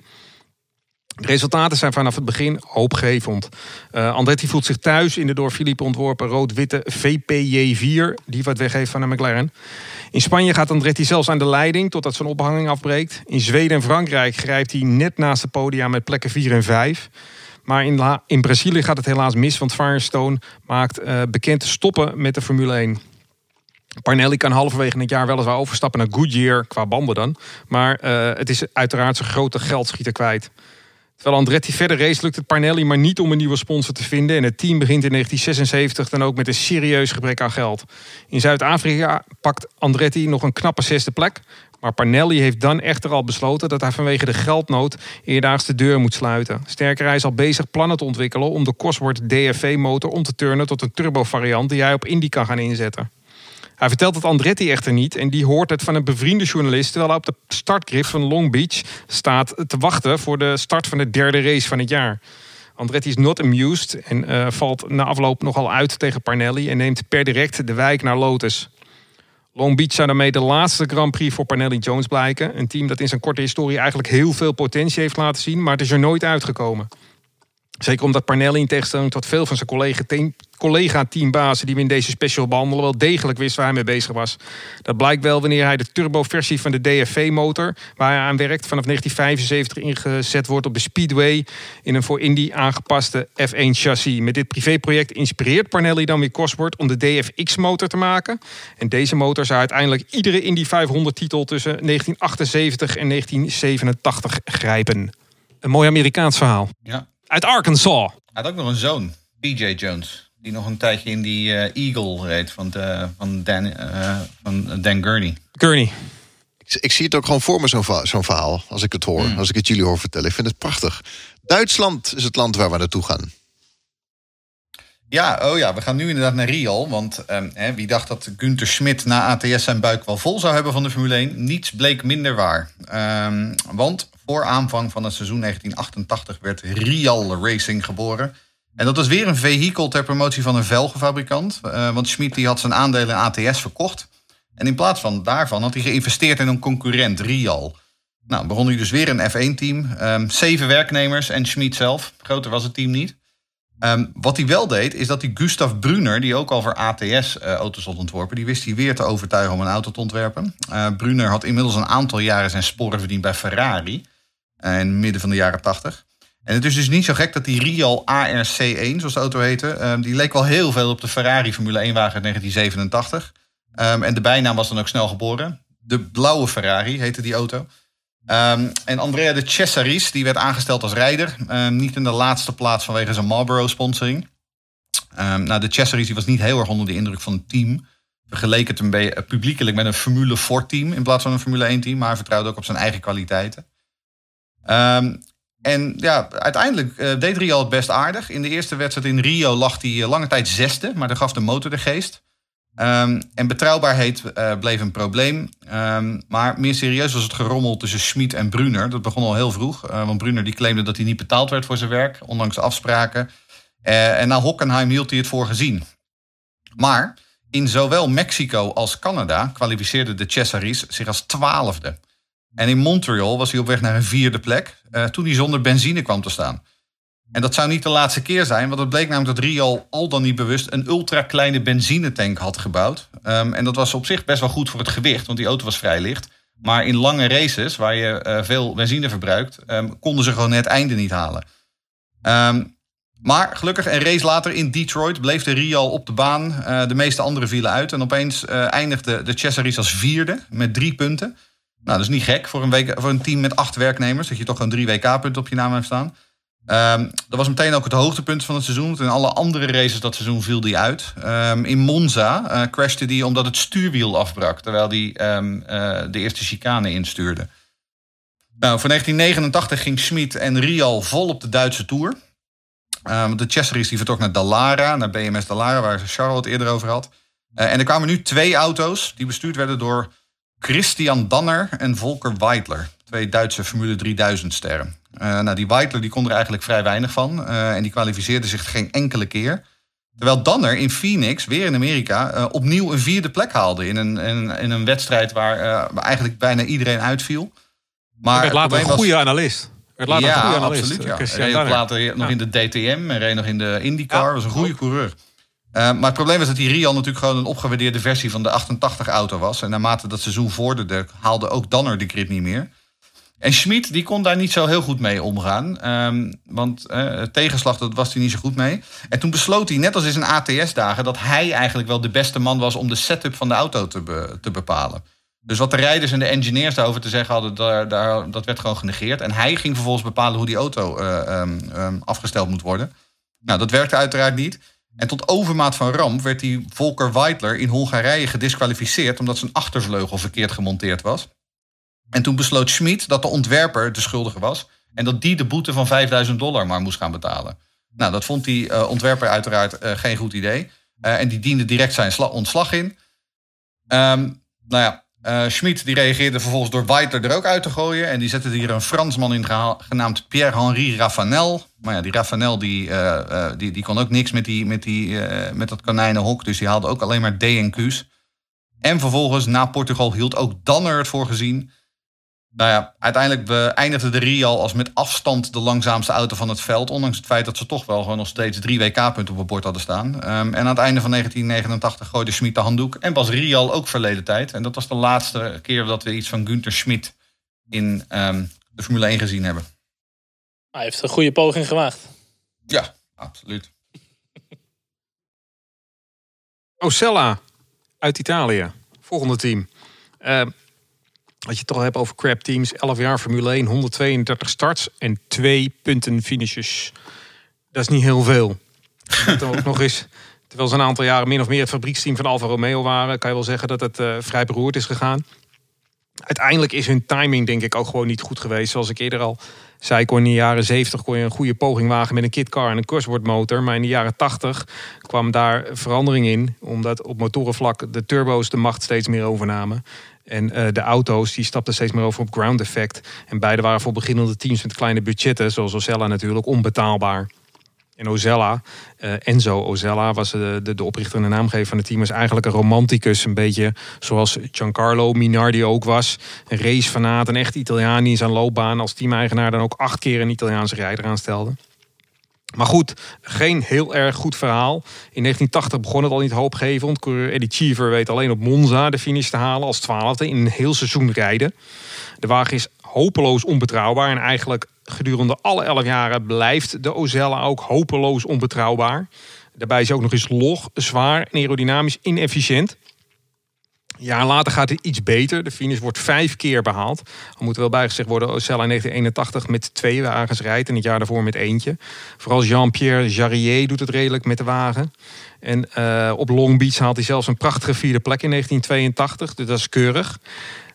De resultaten zijn vanaf het begin hoopgevend. Uh, Andretti voelt zich thuis in de door Philippe ontworpen rood-witte VPJ4, die wat weggeeft van een McLaren. In Spanje gaat Andretti zelfs aan de leiding totdat zijn ophanging afbreekt. In Zweden en Frankrijk grijpt hij net naast de podia met plekken 4 en 5. Maar in, in Brazilië gaat het helaas mis, want Firestone maakt uh, bekend stoppen met de Formule 1. Parnelli kan halverwege het jaar weliswaar overstappen naar Goodyear, qua banden dan. Maar uh, het is uiteraard zijn grote geldschieter kwijt. Terwijl Andretti verder race lukt het Parnelli maar niet om een nieuwe sponsor te vinden. En het team begint in 1976 dan ook met een serieus gebrek aan geld. In Zuid-Afrika pakt Andretti nog een knappe zesde plek. Maar Parnelli heeft dan echter al besloten dat hij vanwege de geldnood eerdaags de deur moet sluiten. Sterker, hij is al bezig plannen te ontwikkelen om de Cosworth DFV-motor om te turnen tot een turbo-variant die hij op Indy kan gaan inzetten. Hij vertelt het Andretti echter niet en die hoort het van een bevriende journalist terwijl hij op de startgrid van Long Beach staat te wachten voor de start van de derde race van het jaar. Andretti is not amused en uh, valt na afloop nogal uit tegen Parnelli en neemt per direct de wijk naar Lotus. Long Beach zou daarmee de laatste Grand Prix voor Parnelli Jones blijken. Een team dat in zijn korte historie eigenlijk heel veel potentie heeft laten zien, maar het is er nooit uitgekomen. Zeker omdat Parnelli in tegenstelling tot veel van zijn collega-team collega-teambazen die we in deze special behandelen, wel degelijk wist waar hij mee bezig was. Dat blijkt wel wanneer hij de turbo-versie van de DFV-motor, waar hij aan werkt, vanaf 1975 ingezet wordt op de Speedway in een voor Indy aangepaste F1-chassis. Met dit privéproject inspireert Parnelli dan weer Cosworth om de DFX-motor te maken. En deze motor zou uiteindelijk iedere Indy 500-titel tussen 1978 en 1987 grijpen. Een mooi Amerikaans verhaal. Ja. Uit Arkansas. Hij had ook nog een zoon, BJ Jones. Die nog een tijdje in die uh, Eagle reed van, de, van, Dan, uh, van Dan Gurney. Gurney. Ik, ik, zie het ook gewoon voor me, zo'n zo'n verhaal. Als ik het hoor. Mm. Als ik het jullie hoor vertellen. Ik vind het prachtig. Duitsland is het land waar we naartoe gaan. Ja, oh ja, we gaan nu inderdaad naar Rial. Want hè, wie dacht dat Günther Schmidt na ATS zijn buik wel vol zou hebben van de Formule 1? Niets bleek minder waar. Um, want voor aanvang van het seizoen 1988 werd Rial Racing geboren. En dat is weer een vehikel ter promotie van een velgenfabrikant. Uh, want Schmid die had zijn aandelen in ATS verkocht. En in plaats van daarvan had hij geïnvesteerd in een concurrent, Rial. Nou, begon hij dus weer een F1-team. Um, zeven werknemers en Schmid zelf. Groter was het team niet. Ehm, wat hij wel deed, is dat hij Gustav Brunner, die ook al voor ATS-auto's had ontworpen, die wist hij weer te overtuigen om een auto te ontwerpen. Uh, Brunner had inmiddels een aantal jaren zijn sporen verdiend bij Ferrari. Uh, in het midden van de jaren 80. En het is dus niet zo gek dat die Rial ARC1, zoals de auto heette, um, die leek wel heel veel op de Ferrari Formule 1-wagen uit 1987. Um, en de bijnaam was dan ook snel geboren. De blauwe Ferrari heette die auto. Um, en Andrea de Cesaris, die werd aangesteld als rijder. Um, niet in de laatste plaats vanwege zijn Marlboro-sponsoring. Um, nou, de Cesaris die was niet heel erg onder de indruk van het team. Vergeleek het een beetje publiekelijk met een Formule 4-team in plaats van een Formule 1-team. Maar hij vertrouwde ook op zijn eigen kwaliteiten. en ja, uiteindelijk uh, deed Rio het best aardig. In de eerste wedstrijd in Rio lag hij uh, lange tijd zesde, maar daar gaf de motor de geest. Um, en betrouwbaarheid uh, bleef een probleem. Um, maar meer serieus was het gerommel tussen Schmid en Brunner. Dat begon al heel vroeg. Uh, want Brunner die claimde dat hij niet betaald werd voor zijn werk, ondanks afspraken. Uh, en na Hockenheim hield hij het voor gezien. Maar in zowel Mexico als Canada kwalificeerde de Cesaris zich als twaalfde. En in Montreal was hij op weg naar een vierde plek, toen hij zonder benzine kwam te staan. En dat zou niet de laatste keer zijn, want het bleek namelijk dat Rial al dan niet bewust een ultra kleine benzinetank had gebouwd. Um, en dat was op zich best wel goed voor het gewicht, want die auto was vrij licht. Maar in lange races, waar je uh, veel benzine verbruikt, um, konden ze gewoon het einde niet halen. Um, maar gelukkig een race later in Detroit bleef de Rial op de baan. Uh, de meeste anderen vielen uit. En opeens uh, eindigde de Cesaris als vierde met drie punten. Nou, dat is niet gek voor een, week, voor een team met acht werknemers. Dat je toch gewoon drie WK-punten op je naam hebt staan. Um, dat was meteen ook het hoogtepunt van het seizoen. In alle andere races dat seizoen viel die uit. Um, in Monza uh, crashte die omdat het stuurwiel afbrak. Terwijl hij um, uh, de eerste chicane instuurde. Nou, voor 1989 ging Schmid en Rial vol op de Duitse Tour. de Cesaris die vertrok naar Dallara, naar BMS Dallara, waar Charles het eerder over had. Uh, en er kwamen nu twee auto's die bestuurd werden door Christian Danner en Volker Weidler. Twee Duitse Formule 3000 sterren. Uh, nou, die Weidler die kon er eigenlijk vrij weinig van. Uh, en die kwalificeerde zich geen enkele keer. Terwijl Danner in Phoenix, weer in Amerika, uh, opnieuw een vierde plek haalde. In een, in, in een wedstrijd waar eigenlijk bijna iedereen uitviel. Maar werd later een goede was... analist. Werd later ja, een goede analist. absoluut. Ja. Reed ook later nog ja. in de DTM en reed nog in de IndyCar. Ja. was een goede coureur. maar het probleem was dat die Rial natuurlijk gewoon een opgewaardeerde versie van de 88-auto was. En naarmate dat seizoen vorderde, haalde ook Danner de grid niet meer. En Schmid die kon daar niet zo heel goed mee omgaan. Um, want uh, tegenslag dat was hij niet zo goed mee. En toen besloot hij, net als in zijn ATS-dagen... dat hij eigenlijk wel de beste man was om de setup van de auto te, te bepalen. Dus wat de rijders en de engineers daarover te zeggen hadden... Daar, daar, dat werd gewoon genegeerd. En hij ging vervolgens bepalen hoe die auto uh, um, um, afgesteld moet worden. Nou, dat werkte uiteraard niet. En tot overmaat van ramp werd die Volker Weidler in Hongarije gedisqualificeerd... omdat zijn achtervleugel verkeerd gemonteerd was. En toen besloot Schmid dat de ontwerper de schuldige was. En dat die de boete van 5000 dollar maar moest gaan betalen. Nou, dat vond die uh, ontwerper uiteraard uh, geen goed idee. Uh, en die diende direct zijn ontslag in. Um, nou ja, Schmid die reageerde vervolgens door Weiter er ook uit te gooien. En die zette hier een Fransman in genaamd Pierre-Henri Raffanel. Maar ja, die Raffanel die, die, die kon ook niks met, die, met, die, met dat konijnenhok. Dus die haalde ook alleen maar DNQ's. En vervolgens, na Portugal, hield ook Danner het voor gezien nou ja, uiteindelijk eindigde de Rial als met afstand de langzaamste auto van het veld. Ondanks het feit dat ze toch wel gewoon nog steeds drie WK-punten op het bord hadden staan. Um, en aan het einde van 1989 gooide Schmid de handdoek. En was Rial ook verleden tijd. En dat was de laatste keer dat we iets van Günther Schmid in um, de Formule 1 gezien hebben. Hij heeft een goede poging gemaakt. Ja, absoluut. Ocella uit Italië. Volgende team. Uh, als je het toch hebt over crap teams. 11 jaar Formule 1, 132 starts en 2 punten finishes. Dat is niet heel veel. Dat ook nog eens, terwijl ze een aantal jaren min of meer het fabrieksteam van Alfa Romeo waren, kan je wel zeggen dat het uh, vrij beroerd is gegaan. Uiteindelijk is hun timing denk ik ook gewoon niet goed geweest. Zoals ik eerder al zei, kon in de jaren 70 kon je een goede poging wagen met een kitcar en een kurswoordmotor. Maar in de jaren 80 kwam daar verandering in. Omdat op motorenvlak de turbo's de macht steeds meer overnamen. En uh, de auto's die stapten steeds meer over op ground effect. En beide waren voor beginnende teams met kleine budgetten, zoals Ocella natuurlijk, onbetaalbaar. En Ozella, uh, Enzo Ozella, was de, de, de, oprichter en de naamgever van het team, is eigenlijk een romanticus. Een beetje zoals Giancarlo Minardi ook was. Een racefanaat, een echt Italiaan die in zijn loopbaan als teameigenaar dan ook acht keer een Italiaanse rijder aanstelde. Maar goed, geen heel erg goed verhaal. In 1980 begon het al niet hoopgevend. Coureur Eddie Cheever weet alleen op Monza de finish te halen als twaalfde in een heel seizoen rijden. De wagen is hopeloos onbetrouwbaar en eigenlijk gedurende alle elf jaren blijft de Ozella ook hopeloos onbetrouwbaar. Daarbij is ook nog eens log, zwaar en aerodynamisch inefficiënt. Jaar later gaat het iets beter. De finish wordt vijf keer behaald. Er moet wel bijgezegd worden, Ocella in 1981 met twee wagens rijdt... en het jaar daarvoor met eentje. Vooral Jean-Pierre Jarrier doet het redelijk met de wagen. En uh, op Long Beach haalt hij zelfs een prachtige vierde plek in 1982. Dus dat is keurig.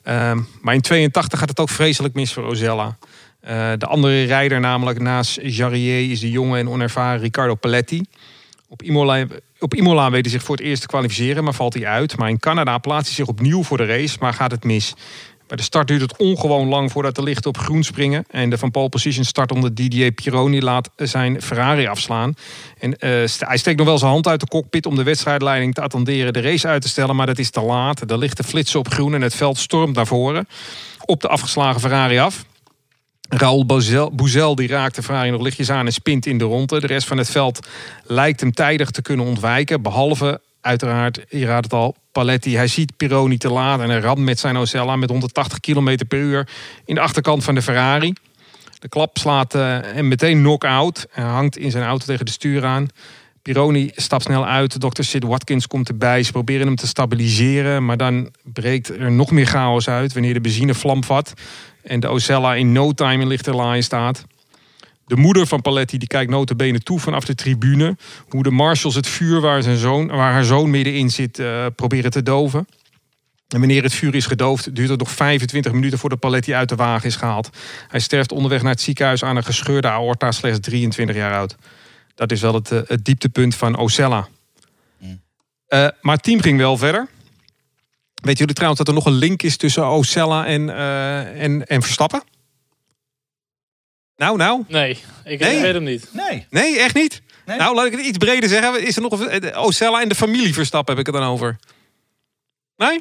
Uh, maar in 82 gaat het ook vreselijk mis voor Ozella. Uh, de andere rijder namelijk naast Jarrier is de jonge en onervaren Riccardo Paletti... Op Imola, op Imola weet hij zich voor het eerst te kwalificeren, maar valt hij uit. Maar in Canada plaatst hij zich opnieuw voor de race, maar gaat het mis. Bij de start duurt het ongewoon lang voordat de lichten op groen springen. En de van pole position start onder Didier Pironi laat zijn Ferrari afslaan. En uh, hij steekt nog wel zijn hand uit de cockpit om de wedstrijdleiding te attenderen de race uit te stellen. Maar dat is te laat. De lichten flitsen op groen en het veld stormt naar voren. Op de afgeslagen Ferrari af. Raoul Bouzel die raakt de Ferrari nog lichtjes aan en spint in de ronde. De rest van het veld lijkt hem tijdig te kunnen ontwijken. Behalve, uiteraard, je raadt het al, Paletti. Hij ziet Pironi te laat en hij ramt met zijn Ocella met 180 km per uur in de achterkant van de Ferrari. De klap slaat uh, hem meteen knock-out. Hij hangt in zijn auto tegen de stuur aan. Pironi stapt snel uit. Dr. Sid Watkins komt erbij. Ze proberen hem te stabiliseren. Maar dan breekt er nog meer chaos uit wanneer de benzine vlam vat. En de Ocella in no time in lichterlaaien staat. De moeder van Paletti die kijkt notabene toe vanaf de tribune. Hoe de marshals het vuur waar, zijn zoon, waar haar zoon middenin zit uh, proberen te doven. En wanneer het vuur is gedoofd, duurt het nog 25 minuten voordat Paletti uit de wagen is gehaald. Hij sterft onderweg naar het ziekenhuis aan een gescheurde aorta, slechts 23 jaar oud. Dat is wel het, uh, het dieptepunt van Ocella. Mm. Uh, maar het team ging wel verder. Weet jullie trouwens dat er nog een link is tussen Ocella en, uh, en, en Verstappen? Nou, nou. Nee, ik nee? weet hem niet. Nee. Nee, echt niet? Nee. Nou, laat ik het iets breder zeggen. Is er nog een, Ocella en de familie Verstappen heb ik het dan over? Nee?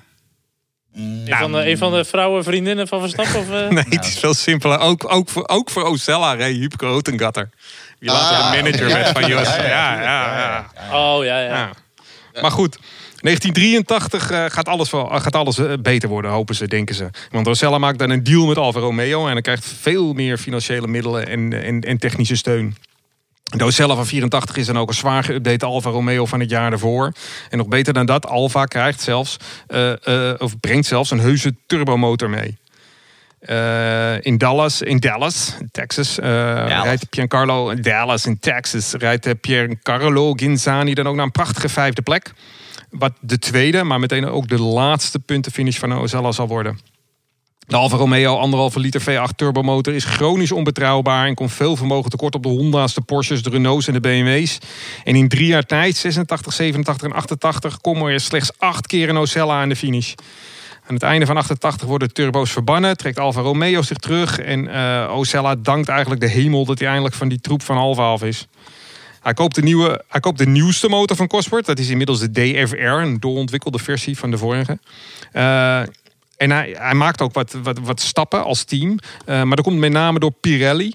Mm. Een, van de, een van de vrouwen vriendinnen van Verstappen? Of, uh... nee, het is veel simpeler. Ook, ook, voor, ook voor Ocella reed Hupke Rotengatter. Die later ah, de manager werd van Jos. Ja ja, ja, ja, Oh, ja, ja. Maar goed, 1983 uh, gaat alles, gaat alles uh, beter worden, hopen ze, denken ze. Want Rosella maakt dan een deal met Alfa Romeo en dan krijgt veel meer financiële middelen en, en, en technische steun. De Ocella van 84 is dan ook een zwaar geüpdate Alfa Romeo van het jaar ervoor. En nog beter dan dat, Alfa krijgt zelfs, uh, of brengt zelfs een heuse turbomotor mee. Uh, in Dallas, in Dallas, Texas, uh, rijdt Giancarlo Dallas in Texas rijdt Piercarlo Ginzani dan ook naar een prachtige vijfde plek. Wat de tweede, maar meteen ook de laatste puntenfinish van Ozella zal worden. De Alfa Romeo 1,5 liter V8 turbomotor is chronisch onbetrouwbaar en komt veel vermogen tekort op de Honda's, de Porsches, de Renaults en de BMW's. En in drie jaar tijd, 86, 87 en 88, komen er slechts acht keer een Ocella aan de finish. Aan het einde van 88 worden turbo's verbannen, trekt Alfa Romeo zich terug en uh, Ocella dankt eigenlijk de hemel dat hij eindelijk van die troep van Alfa af is. Hij koopt de, nieuwe, hij koopt de nieuwste motor van Cosworth. Dat is inmiddels de DFR, een doorontwikkelde versie van de vorige. Uh, en hij, hij, maakt ook wat, wat, wat stappen als team. Uh, maar dat komt met name door Pirelli.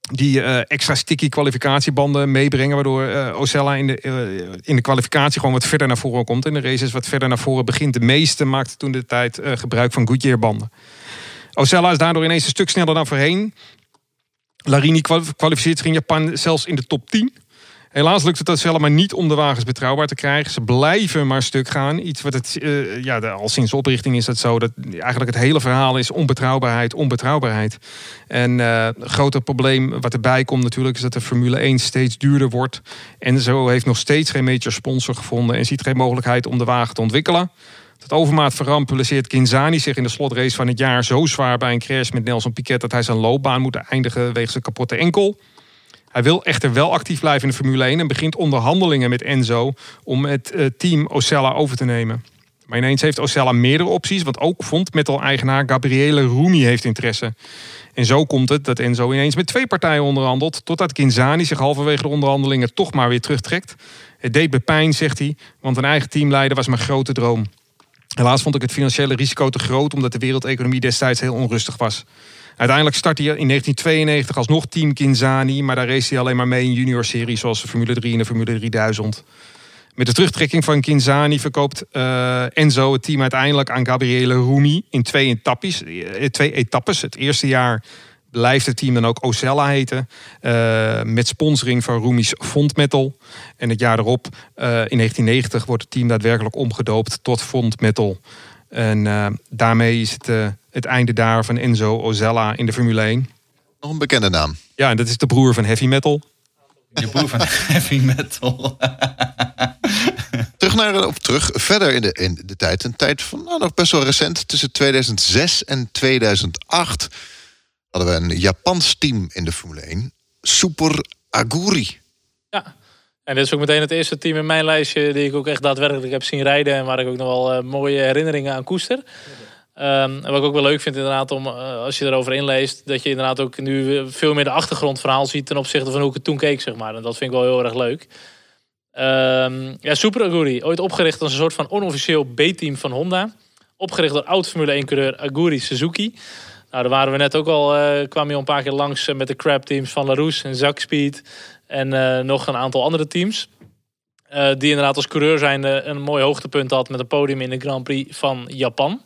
Die uh, extra sticky kwalificatiebanden meebrengen. Waardoor uh, Ocella in de, in de kwalificatie gewoon wat verder naar voren komt. En de races wat verder naar voren begint. De meeste maakte toen de tijd gebruik van Goodyear banden. Ocella is daardoor ineens een stuk sneller dan voorheen. Larini kwalificeert zich in Japan zelfs in de top 10. Helaas lukt het dat zelf maar niet om de wagens betrouwbaar te krijgen. Ze blijven maar stuk gaan. Iets wat het, uh, ja, al sinds oprichting is het zo dat eigenlijk het hele verhaal is onbetrouwbaarheid, onbetrouwbaarheid. En uh, een groter probleem wat erbij komt natuurlijk is dat de Formule 1 steeds duurder wordt. En zo heeft nog steeds geen major sponsor gevonden en ziet geen mogelijkheid om de wagen te ontwikkelen. Het overmaat van ramp publiceert Kinzani zich in de slotrace van het jaar zo zwaar bij een crash met Nelson Piquet dat hij zijn loopbaan moet eindigen wegens een kapotte enkel. Hij wil echter wel actief blijven in de Formule 1 en begint onderhandelingen met Enzo om het eh, team Ocella over te nemen. Maar ineens heeft Ocella meerdere opties, want ook vond metal-eigenaar Gabriele Rumi heeft interesse. En zo komt het dat Enzo ineens met twee partijen onderhandelt, totdat Kinzani zich halverwege de onderhandelingen toch maar weer terugtrekt. Het deed me pijn, zegt hij, want een eigen teamleider was mijn grote droom. Helaas vond ik het financiële risico te groot omdat de wereldeconomie destijds heel onrustig was. Uiteindelijk startte hij in 1992 alsnog Team Kinzani. Maar daar race hij alleen maar mee in junior series zoals de Formule 3 en de Formule 3000. Met de terugtrekking van Kinzani verkoopt uh, Enzo het team uiteindelijk aan Gabriele Rumi in twee. Eh, twee etappes. Het eerste jaar blijft het team dan ook Ocella heten. Uh, met sponsoring van Rumi's Fondmetal. En het jaar erop, uh, in 1990, wordt het team daadwerkelijk omgedoopt tot Fondmetal. En uh, daarmee is het het einde daar van Enzo Ocella in de Formule 1. Nog een bekende naam. Ja, en dat is de broer van Heavy Metal. Je broer van Heavy Metal. terug naar of terug verder in de, in de tijd. Een tijd van nou, nog best wel recent. Tussen 2006 en 2008 hadden we een Japans team in de Formule 1. Super Aguri. Ja, en dit is ook meteen het eerste team in mijn lijstje die ik ook echt daadwerkelijk heb zien rijden. En waar ik ook nog wel uh, mooie herinneringen aan koester. Um, en wat ik ook wel leuk vind inderdaad om, uh, als je erover inleest, dat je inderdaad ook nu veel meer de achtergrondverhaal ziet ten opzichte van hoe ik het toen keek, zeg maar. En dat vind ik wel heel erg leuk. Um, ja, Super Aguri, ooit opgericht als een soort van onofficieel B-team van Honda. Opgericht door oud Formule 1-coureur Aguri Suzuki. Nou, daar waren we net ook al, uh, kwam je een paar keer langs met de crab teams van LaRousse en Zack Speed. En uh, nog een aantal andere teams. Die inderdaad als coureur zijn een mooi hoogtepunt had met een podium in de Grand Prix van Japan.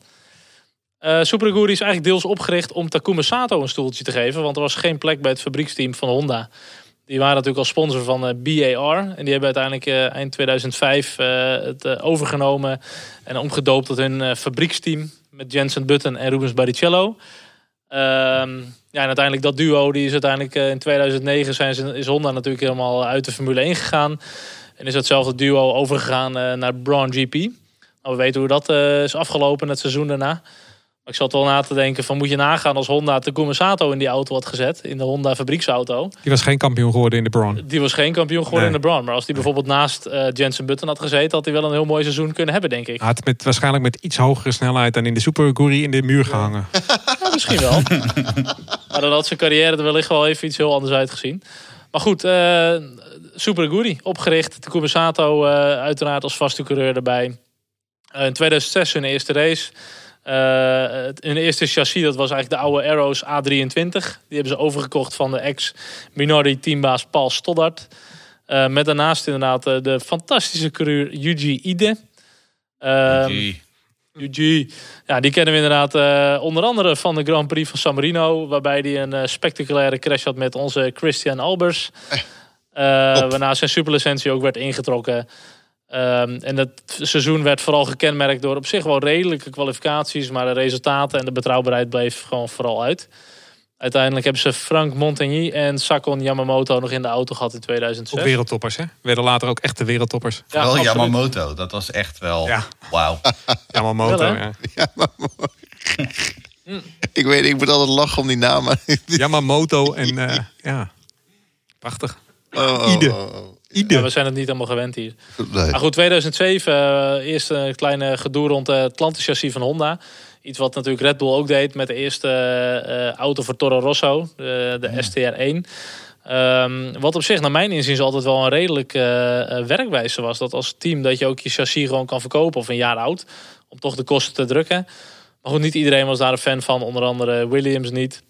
Uh, Super Aguri is eigenlijk deels opgericht om Takuma Sato een stoeltje te geven. Want er was geen plek bij het fabrieksteam van Honda. Die waren natuurlijk al sponsor van BAR. En die hebben uiteindelijk eind 2005 het overgenomen. En omgedoopt tot hun fabrieksteam. Met Jensen Button en Rubens Barrichello. Ehm, ja, en uiteindelijk dat duo, die is uiteindelijk in 2009 zijn ze, is Honda natuurlijk helemaal uit de Formule 1 gegaan. En is datzelfde duo overgegaan naar Braun GP. Nou, we weten hoe dat is afgelopen het seizoen daarna. Ik zat wel na te denken van moet je nagaan als Honda Takuma Sato in die auto had gezet. In de Honda fabrieksauto. Die was geen kampioen geworden in de Braun. Die was geen kampioen geworden nee. in de Braun. Maar als die bijvoorbeeld naast uh, Jensen Button had gezeten. Had hij wel een heel mooi seizoen kunnen hebben denk ik. Hij had met, waarschijnlijk met iets hogere snelheid dan in de Super Guri in de muur gehangen. Ja, misschien wel. maar dan had zijn carrière er wellicht wel even iets heel anders uitgezien. Maar goed, uh, Super Guri opgericht. Takuma Sato uh, uiteraard als vaste coureur erbij. in 2006 hun eerste race. Uh, hun eerste chassis, dat was eigenlijk de oude Arrows A23. Die hebben ze overgekocht van de ex-Minardi teambaas Paul Stoddard. Uh, met daarnaast inderdaad uh, de fantastische coureur Yuji Ide. Yuji. Yuji. Ja, die kennen we inderdaad onder andere van de Grand Prix van San Marino. Waarbij hij een spectaculaire crash had met onze Christian Albers. waarna zijn superlicentie ook werd ingetrokken. Um, en dat seizoen werd vooral gekenmerkt door op zich wel redelijke kwalificaties, maar de resultaten en de betrouwbaarheid bleef gewoon vooral uit. Uiteindelijk hebben ze Frank Montagny en Sakon Yamamoto nog in de auto gehad in 2006. Op wereldtoppers, hè? Werden later ook echte wereldtoppers. Ja, Vooral Yamamoto, dat was echt wel... Ja. Wauw. Yamamoto, wel, ja. Yamamoto. ik weet, ik moet altijd lachen om die namen. Yamamoto en uh, ja, prachtig. Oh, oh, Ide. oh, Ja, we zijn het niet allemaal gewend hier. Nee. Maar goed, 2007, uh, eerst een kleine gedoe rond het Atlantis-chassis van Honda. Iets wat natuurlijk Red Bull ook deed met de eerste uh, auto voor Toro Rosso, de, de STR1. Um, wat op zich, naar mijn inziens, altijd wel een redelijke uh, werkwijze was. Dat als team dat je ook je chassis gewoon kan verkopen of een jaar oud. Om toch de kosten te drukken. Maar goed, niet iedereen was daar een fan van. Onder andere Williams niet.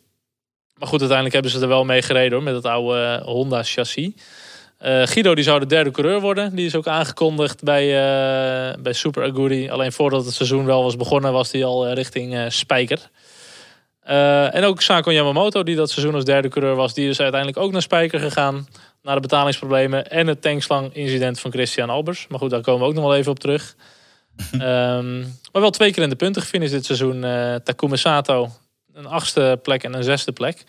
Maar goed, uiteindelijk hebben ze er wel mee gereden hoor, met het oude Honda chassis. Uh, Guido die zou de derde coureur worden. Die is ook aangekondigd bij, uh, bij Super Aguri. Alleen voordat het seizoen wel was begonnen, was hij al uh, richting Spijker. en ook Sako Yamamoto, die dat seizoen als derde coureur was, die is uiteindelijk ook naar Spijker gegaan. Na de betalingsproblemen en het tankslang-incident van Christian Albers. Maar goed, daar komen we ook nog wel even op terug. um, maar wel twee keer in de punten gefinished dit seizoen. Takuma Sato, een achtste plek en een zesde plek.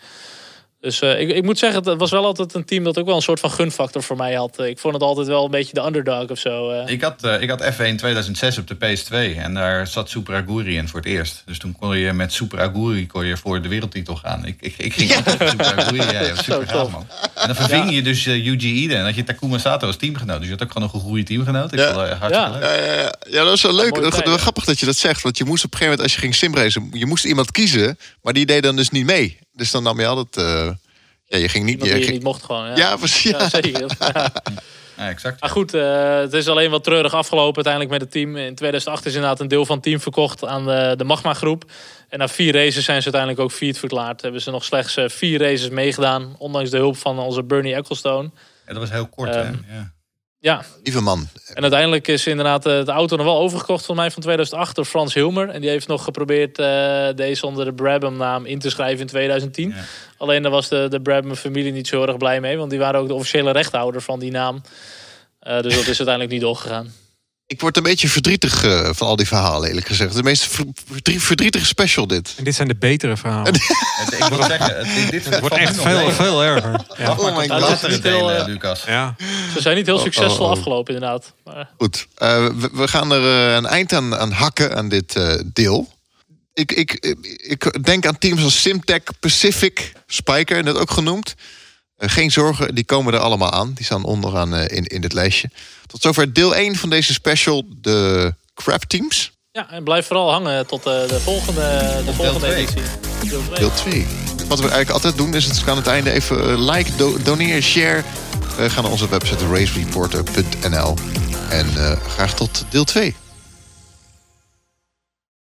Dus uh, ik, ik, moet zeggen, het was wel altijd een team dat ook wel een soort van gunfactor voor mij had. Ik vond het altijd wel een beetje de underdog of zo. Uh. Ik, had, uh, ik had F1 2006 op de PS2 en daar zat Super Aguri in voor het eerst. Dus toen kon je met Super Aguri kon je voor de wereldtitel gaan. Ik, ik, ik ging altijd met Super Aguri rijden. super gaaf, man. En dan verving ja. je dus Yuji Ide en had je Takuma Sato als teamgenoot. Dus je had ook gewoon nog een goede teamgenoot. Ik ja. vond het hartstikke ja. leuk. Ja, ja, ja, dat is wel leuk. Grappig dat je dat zegt. Want je moest op een gegeven moment, als je ging simracen, je moest iemand kiezen. Maar die deed dan dus niet mee. Dus dan nam je altijd... Ja, je ging niet... Je, ging... je niet mocht gewoon. Ja, ja precies. Ja. Ja, zeker. Ja, exact. Maar goed, uh, het is alleen wat treurig afgelopen uiteindelijk met het team. In 2008 is inderdaad een deel van het team verkocht aan de, de Magma groep. En na vier races zijn ze uiteindelijk ook vierd verklaard. Hebben ze nog slechts eh, vier races meegedaan. Ondanks de hulp van onze Bernie Ecclestone. Ja, dat was heel kort, Ehm, hè? Ja. Ja, Lieve man. en uiteindelijk is inderdaad eh, de auto nog wel overgekocht van mij van 2008 door Frans Hilmer. En die heeft nog geprobeerd eh, deze onder de Brabham naam in te schrijven in 2010. Ja. Alleen daar was de, de Brabham familie niet zo erg blij mee. Want die waren ook de officiële rechthouder van die naam. Eh, dus dat is uiteindelijk niet doorgegaan. Ik word een beetje verdrietig eh, van al die verhalen, eerlijk gezegd. De meest ver- verdrie- verdrietige special dit. En dit zijn de betere verhalen. Het- Ik wil zeggen, het, dit, dit Het wordt echt veel, veel erger. Ja. Oh my God. Het is niet heel, delen, eh, Lucas. ja. Ze zijn niet heel Oh, succesvol oh, oh. afgelopen inderdaad. Maar Goed, eh, we, we gaan er een eind aan, aan hakken aan dit eh, deel. Ik, ik, ik denk aan teams als Simtech, Pacific, Spiker, net ook genoemd. Eh, geen zorgen, die komen er allemaal aan. Die staan onderaan eh, in, in dit lijstje. Tot zover deel 1 van deze special, de crap teams. ja, en blijf vooral hangen tot eh, de volgende, de volgende twee. editie. Deel twee. Deel 2. Wat we eigenlijk altijd doen, is het aan het einde even like, do- doneer, share. Eh, ga naar onze website racereporter.nl. En eh, graag tot deel 2.